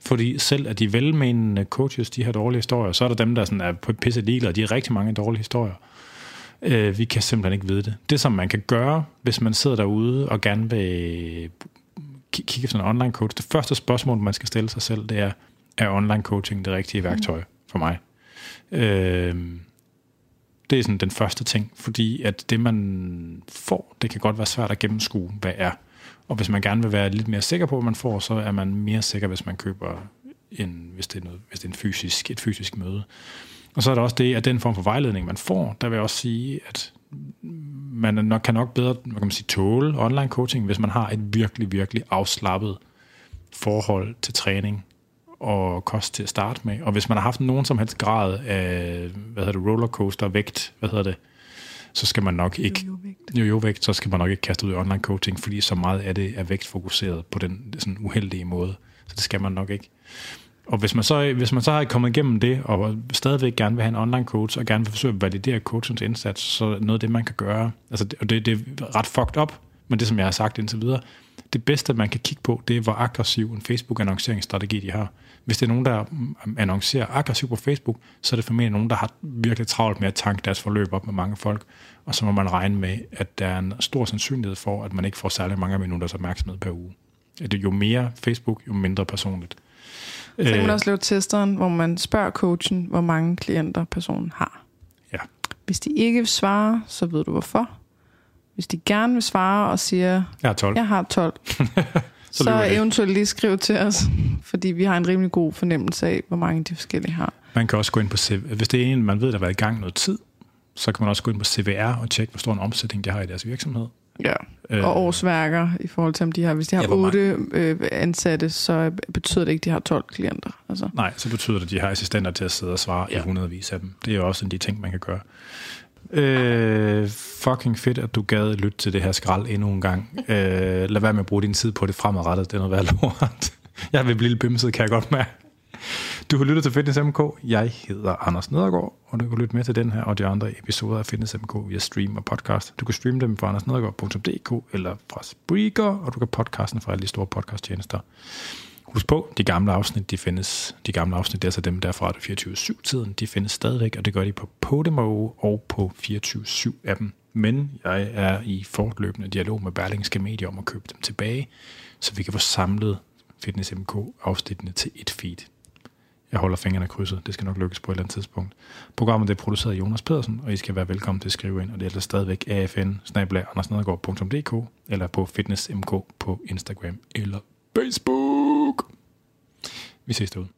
Fordi selv at de velmenende coaches, de har dårlige historier, så er der dem, der sådan er på pisse ligeglade. De har rigtig mange dårlige historier. Øh, vi kan simpelthen ikke vide det. Det, som man kan gøre, hvis man sidder derude og gerne vil ki- kigge efter en online coach, det første spørgsmål, man skal stille sig selv, det er, er online coaching det rigtige værktøj for mig? Øh, det er sådan den første ting, fordi at det, man får, det kan godt være svært at gennemskue, hvad er. Og hvis man gerne vil være lidt mere sikker på, hvad man får, så er man mere sikker, hvis man køber en, hvis det er, noget, hvis det er en fysisk, et fysisk møde. Og så er der også det, at den form for vejledning, man får, der vil jeg også sige, at man nok, kan nok bedre hvad kan man sige, tåle online coaching, hvis man har et virkelig, virkelig afslappet forhold til træning og kost til at starte med. Og hvis man har haft nogen som helst grad af, hvad hedder det, rollercoaster, vægt, hvad hedder det, så skal man nok ikke, jo, jo vægt, så skal man nok ikke kaste ud i online coaching, fordi så meget af det er vægtfokuseret på den sådan uheldige måde. Så det skal man nok ikke. Og hvis man, så, hvis man så har kommet igennem det, og stadigvæk gerne vil have en online coach, og gerne vil forsøge at validere coachens indsats, så er noget af det, man kan gøre, altså og det, det er ret fucked up, men det, som jeg har sagt indtil videre, det bedste, man kan kigge på, det er, hvor aggressiv en Facebook-annonceringsstrategi de har. Hvis det er nogen, der annoncerer aggressivt på Facebook, så er det formentlig nogen, der har virkelig travlt med at tanke deres forløb op med mange folk, og så må man regne med, at der er en stor sandsynlighed for, at man ikke får særlig mange minutters opmærksomhed per uge. Det er jo mere Facebook, jo mindre personligt. Så kan man Øh, også lave testeren, hvor man spørger coachen, hvor mange klienter personen har. Ja. Hvis de ikke vil svare, så ved du hvorfor. Hvis de gerne vil svare og siger, Jeg har 12. jeg har 12, Så så, eventuelt lige skriv til os, fordi vi har en rimelig god fornemmelse af, hvor mange de forskellige har. Man kan også gå ind på CV. Hvis det er en, man ved, der har været i gang noget tid, så kan man også gå ind på CVR og tjekke, hvor stor en omsætning de har i deres virksomhed. Ja. Øh, Og årsværker i forhold til, om de har, hvis de har Ja, hvor mange- 8 øh, ansatte, så betyder det ikke, at de har 12 klienter. Altså. Nej, så betyder det, at de har assistenter til at sidde og svare ja. i hundredvis af dem. Det er jo også en af de ting, man kan gøre. Øh, fucking fedt, at du gad lytte til det her skrald endnu en gang. Øh, lad være med at bruge din tid på det fremadrettet. Det er noget værd lort. Jeg vil blive lidt bimset, kan jeg godt mærke. Du har lyttet til Fitness MK. Jeg hedder Anders Nedergaard, og du kan lytte med til den her og de andre episoder af Fitness MK via stream og podcast. Du kan streame dem fra andersnedergaard.dk eller fra Spreaker, og du kan podcasten fra alle de store podcasttjenester. Husk på, de gamle afsnit, de findes, de gamle afsnit, det er altså dem der fra 24-7-tiden, de findes stadigvæk, og det gør de på Podimo og på 24-7-appen. Men jeg er i fortløbende dialog med Berlingske Media om at købe dem tilbage, så vi kan få samlet Fitness MK afsnittene til et feed. Jeg holder fingrene krydset. Det skal nok lykkes på et eller andet tidspunkt. Programmet er produceret af Jonas Pedersen, og I skal være velkommen til at skrive ind, og det er altså stadigvæk afn eller på fitnessmk på Instagram eller Facebook. Vi ses derude.